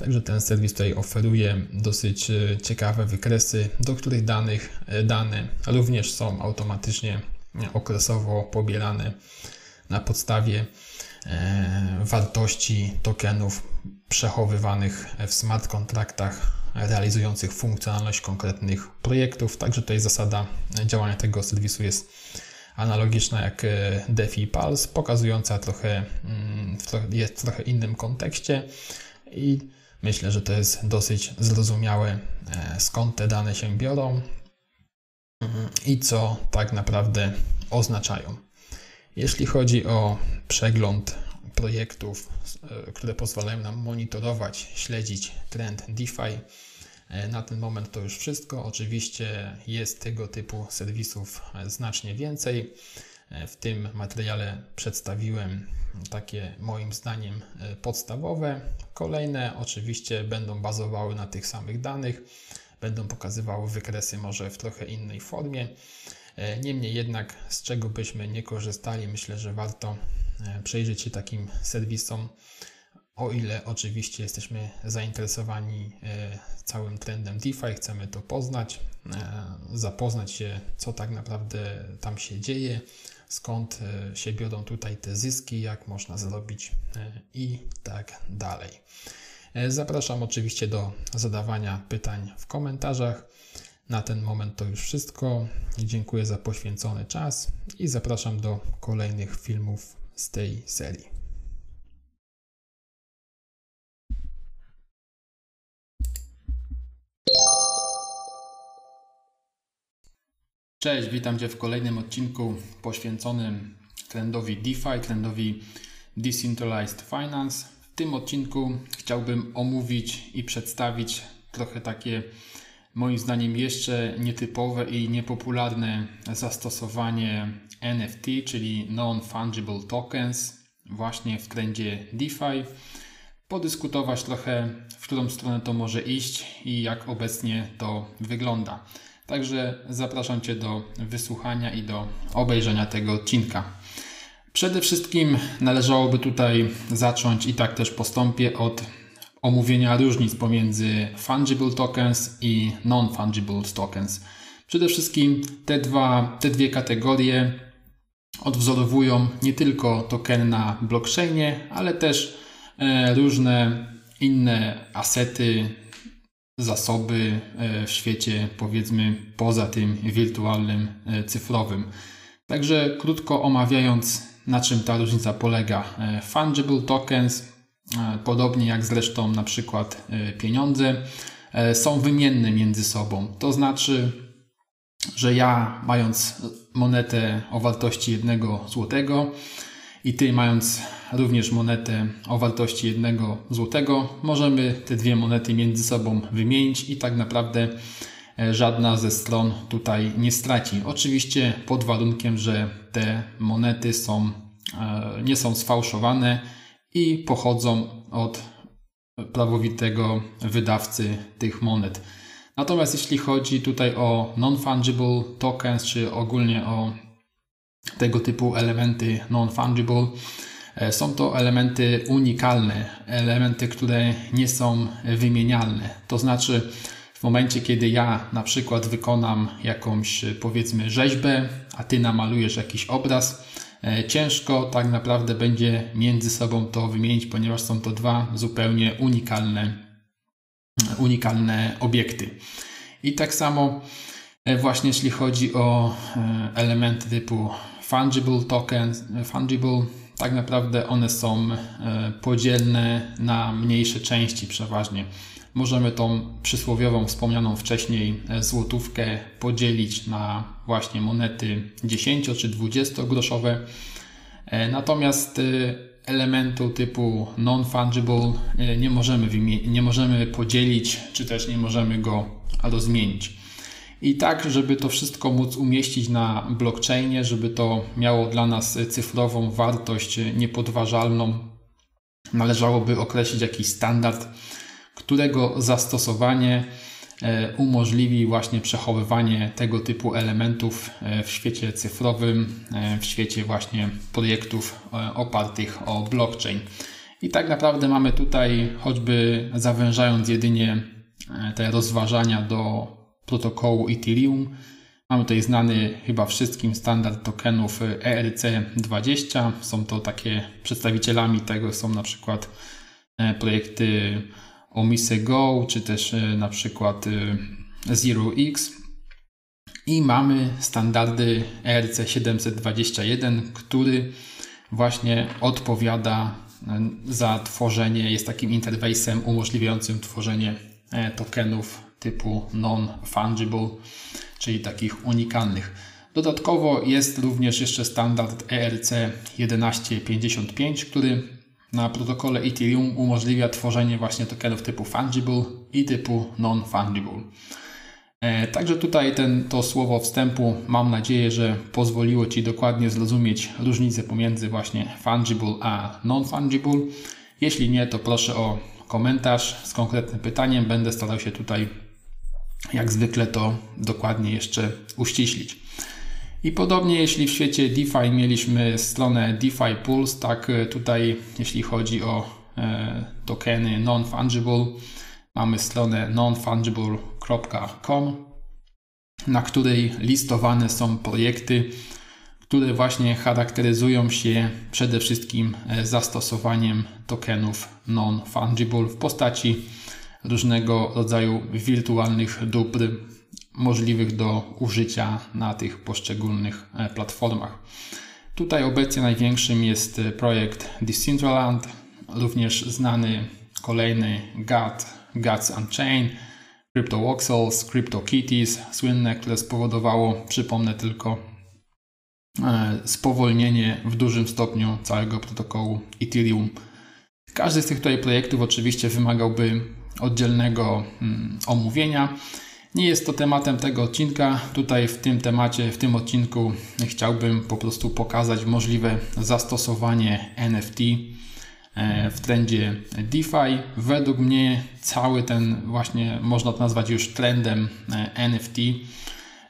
Także ten serwis tutaj oferuje dosyć e, ciekawe wykresy, do których danych, e, dane również są automatycznie okresowo pobierane na podstawie wartości tokenów przechowywanych w smart kontraktach realizujących funkcjonalność konkretnych projektów. Także tutaj zasada działania tego serwisu jest analogiczna jak e, DeFi Pulse, pokazująca trochę, mm, jest w trochę innym kontekście i myślę, że to jest dosyć zrozumiałe, e, skąd te dane się biorą mm, i co tak naprawdę oznaczają. Jeśli chodzi o przegląd projektów, e, które pozwalają nam monitorować, śledzić trend DeFi. E, na ten moment to już wszystko. Oczywiście jest tego typu serwisów znacznie więcej. W tym materiale przedstawiłem takie moim zdaniem podstawowe. Kolejne oczywiście będą bazowały na tych samych danych, będą pokazywały wykresy może w trochę innej formie. Niemniej jednak, z czego byśmy nie korzystali, myślę, że warto E, przejrzeć się takim serwisom, o ile oczywiście jesteśmy zainteresowani e, całym trendem DeFi, chcemy to poznać, e, zapoznać się, co tak naprawdę tam się dzieje, skąd się biorą tutaj te zyski, jak można zrobić i tak dalej. Zapraszam oczywiście do zadawania pytań w komentarzach. Na ten moment to już wszystko. Dziękuję za poświęcony czas i zapraszam do kolejnych filmów z tej serii. Cześć, witam Cię w kolejnym odcinku poświęconym trendowi DeFi, trendowi Decentralized Finance. W tym odcinku chciałbym omówić i przedstawić trochę takie moim zdaniem jeszcze nietypowe i niepopularne zastosowanie NFT, czyli Non-Fungible Tokens, właśnie w trendzie DeFi. Podyskutować trochę, w którą stronę to może iść i jak obecnie to wygląda. Także zapraszam Cię do wysłuchania i do obejrzenia tego odcinka. Przede wszystkim należałoby tutaj zacząć i tak też postąpię od omówienia różnic pomiędzy fungible tokens i non-fungible tokens. Przede wszystkim te, dwa, te dwie kategorie odwzorowują nie tylko tokeny na blockchainie, ale też e, różne inne asety, zasoby e, w świecie, powiedzmy, poza tym wirtualnym, e, cyfrowym. Także krótko omawiając, na czym ta różnica polega. Fungible tokens E, podobnie jak zresztą na przykład e, pieniądze, e, są wymienne między sobą. To znaczy, że ja mając monetę o wartości jednego złotego i ty mając również monetę o wartości jednego złotego, możemy te dwie monety między sobą wymienić i tak naprawdę żadna ze stron tutaj nie straci. Oczywiście pod warunkiem, że te monety są, nie są sfałszowane i pochodzą od prawowitego wydawcy tych monet. Natomiast jeśli chodzi tutaj o non-fungible tokens, czy ogólnie o tego typu elementy non-fungible, e, są to elementy unikalne, elementy, które nie są wymienialne. To znaczy, w momencie, kiedy ja na przykład wykonam jakąś powiedzmy rzeźbę, a ty namalujesz jakiś obraz, E, ciężko tak naprawdę będzie między sobą to wymienić, ponieważ są to dwa zupełnie unikalne, unikalne obiekty. I tak samo e, właśnie jeśli chodzi o e, elementy typu fungible tokens, fungible, tak naprawdę one są podzielne na mniejsze części przeważnie. Możemy tą przysłowiową, wspomnianą wcześniej złotówkę podzielić na właśnie monety 10 czy 20 groszowe. E, natomiast e, elementu typu non-fungible e, nie możemy, nie możemy podzielić, czy też nie możemy go rozmienić. I tak, żeby to wszystko móc umieścić na blockchainie, żeby to miało dla nas cyfrową wartość niepodważalną, należałoby określić jakiś standard, którego zastosowanie e, umożliwi właśnie przechowywanie tego typu elementów e, w świecie cyfrowym, e, w świecie właśnie projektów opartych o blockchain. I tak naprawdę mamy tutaj, choćby zawężając jedynie te rozważania do protokołu Ethereum, mamy tutaj znany chyba wszystkim standard tokenów ERC20. Są to takie przedstawicielami tego są na przykład projekty Omise Go, czy też e, na przykład e, Zero X. I mamy standardy ERC721, który właśnie odpowiada e, za tworzenie, jest takim interfejsem umożliwiającym tworzenie tokenów typu non-fungible, czyli takich unikalnych. Dodatkowo jest również jeszcze standard ERC1155, który na protokole Ethereum umożliwia tworzenie właśnie tokenów typu fungible i typu non-fungible. E, także tutaj ten, to słowo wstępu mam nadzieję, że pozwoliło Ci dokładnie zrozumieć różnicę pomiędzy właśnie fungible a non-fungible. Jeśli nie, to proszę o komentarz z konkretnym pytaniem. Będę starał się tutaj jak zwykle to dokładnie jeszcze uściślić. I podobnie jeśli w świecie DeFi mieliśmy stronę DeFi Pulse, tak e, tutaj jeśli chodzi o e, tokeny non-fungible, mamy stronę nonfungible.com, na której listowane są projekty, które właśnie charakteryzują się przede wszystkim e, zastosowaniem tokenów non-fungible w postaci różnego rodzaju wirtualnych dóbr możliwych do użycia na tych poszczególnych e, platformach. Tutaj obecnie największym jest e, projekt Decentraland, również znany kolejny GAT, GATS Unchained, CryptoVoxels, CryptoKitties, słynne, które spowodowało, przypomnę tylko, e, spowolnienie w dużym stopniu całego protokołu Ethereum. Każdy z tych tutaj projektów oczywiście wymagałby oddzielnego mm, omówienia. Nie jest to tematem tego odcinka. Tutaj w tym temacie, w tym odcinku chciałbym po prostu pokazać możliwe zastosowanie NFT e, w trendzie DeFi. Według mnie cały ten właśnie można to nazwać już trendem e, NFT.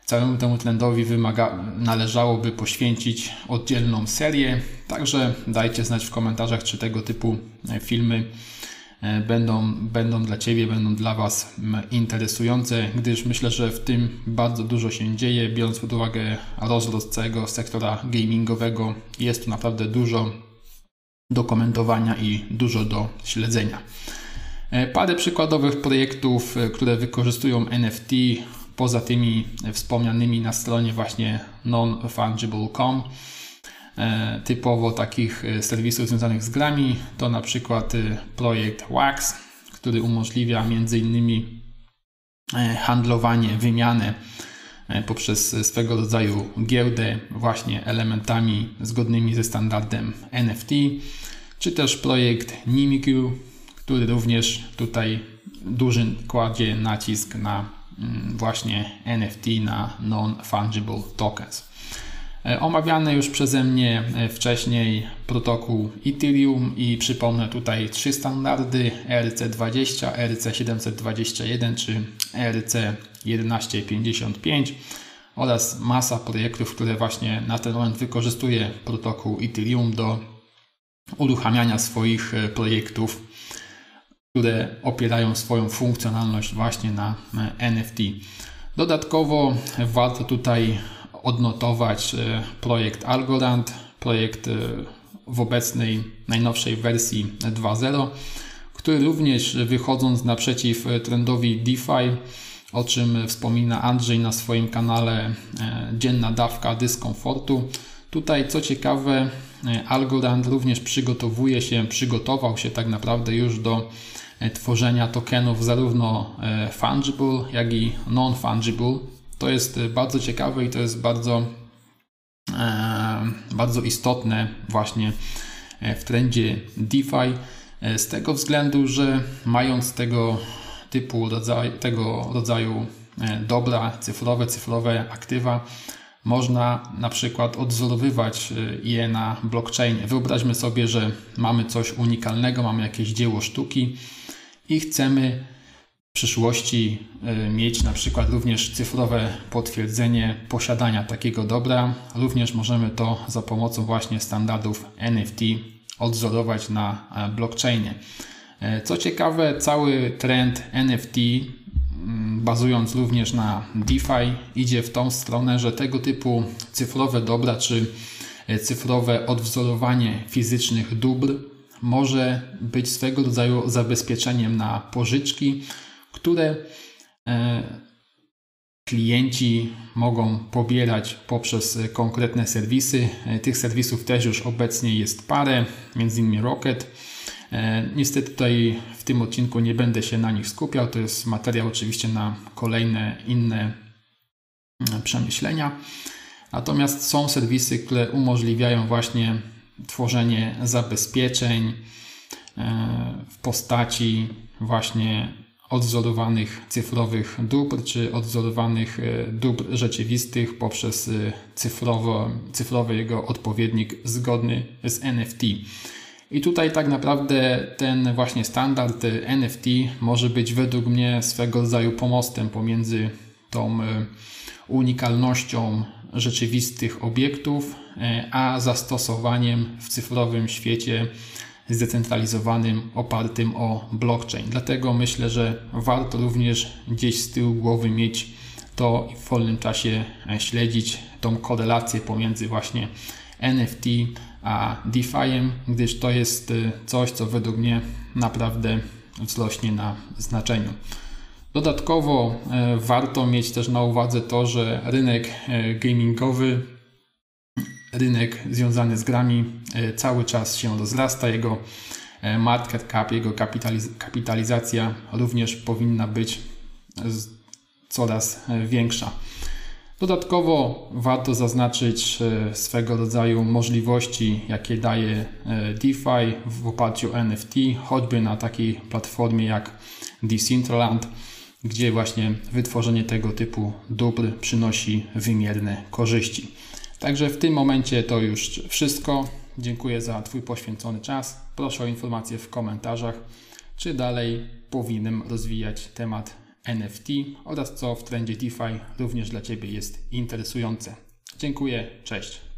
Całemu temu trendowi wymaga, należałoby poświęcić oddzielną serię. Także dajcie znać w komentarzach, czy tego typu e, filmy będą, będą dla Ciebie, będą dla Was interesujące, gdyż myślę, że w tym bardzo dużo się dzieje, biorąc pod uwagę rozrost całego sektora gamingowego. Jest tu naprawdę dużo do komentowania i dużo do śledzenia. E, parę przykładowych projektów, e, które wykorzystują NFT, poza tymi wspomnianymi na stronie właśnie nonfungible.com. E, typowo takich e, serwisów związanych z grami to na przykład e, projekt Wax, który umożliwia m.in. handlowanie, wymianę poprzez swego rodzaju giełdę właśnie elementami zgodnymi ze standardem NFT, czy też projekt Nimiku, który również tutaj duży kładzie nacisk na mm, właśnie NFT, na non-fungible tokens. E, omawiany już przeze mnie e, wcześniej protokół Ethereum i przypomnę tutaj trzy standardy ERC20, ERC721 czy ERC1155 oraz masa projektów, które właśnie na ten moment wykorzystuje protokół Ethereum do uruchamiania swoich e, projektów, które opierają swoją funkcjonalność właśnie na NFT. Dodatkowo warto tutaj odnotować e, projekt Algorand, projekt e, w obecnej, najnowszej wersji 2.0, który również wychodząc naprzeciw trendowi DeFi, o czym wspomina Andrzej na swoim kanale e, Dzienna dawka dyskomfortu. Tutaj co ciekawe, Algorand również przygotowuje się, przygotował się tak naprawdę już do tworzenia tokenów zarówno fungible, jak i non-fungible, to jest e, bardzo ciekawe i to jest bardzo, e, bardzo istotne właśnie e, w trendzie DeFi z tego względu, że mając tego typu rodzaj, tego rodzaju e, dobra cyfrowe, cyfrowe aktywa można na przykład odwzorowywać je na blockchainie. Wyobraźmy sobie, że mamy coś unikalnego, mamy jakieś dzieło sztuki i chcemy przyszłości mieć na przykład również cyfrowe potwierdzenie posiadania takiego dobra. Również możemy to za pomocą właśnie standardów NFT odwzorować na blockchainie. Co ciekawe, cały trend NFT, mm, bazując również na DeFi, idzie w tą stronę, że tego typu cyfrowe dobra czy e, cyfrowe odwzorowanie fizycznych dóbr może być swego rodzaju zabezpieczeniem na pożyczki, które e, klienci mogą pobierać poprzez konkretne serwisy. E, tych serwisów też już obecnie jest parę, m.in. Rocket E, niestety tutaj w tym odcinku nie będę się na nich skupiał. To jest materiał oczywiście na kolejne inne przemyślenia. Natomiast są serwisy, które umożliwiają właśnie tworzenie zabezpieczeń e, w postaci właśnie odwzorowanych cyfrowych dóbr, czy odwzorowanych e, dóbr rzeczywistych poprzez cyfrowo, cyfrowy jego odpowiednik zgodny z NFT. I tutaj tak naprawdę ten właśnie standard NFT może być według mnie swego rodzaju pomostem pomiędzy tą e, unikalnością rzeczywistych obiektów, e, a zastosowaniem w cyfrowym świecie zdecentralizowanym, opartym o blockchain. Dlatego myślę, że warto również gdzieś z tyłu głowy mieć to i w wolnym czasie e, śledzić tą korelację pomiędzy właśnie NFT a DeFi'em, gdyż to jest y, coś, co według mnie naprawdę wzrośnie na znaczeniu. Dodatkowo e, warto mieć też na uwadze to, że rynek e, gamingowy, rynek związany z grami e, cały czas się rozrasta. Jego market cap, jego kapitaliz kapitalizacja również powinna być coraz większa. Dodatkowo warto zaznaczyć e, swego rodzaju możliwości, jakie daje e, DeFi w oparciu o NFT, choćby na takiej platformie jak Decentraland, gdzie właśnie wytworzenie tego typu dóbr przynosi wymierne korzyści. Także w tym momencie to już wszystko. Dziękuję za Twój poświęcony czas. Proszę o informacje w komentarzach, czy dalej powinienem rozwijać temat NFT oraz co w trendzie DeFi również dla Ciebie jest interesujące. Dziękuję, cześć.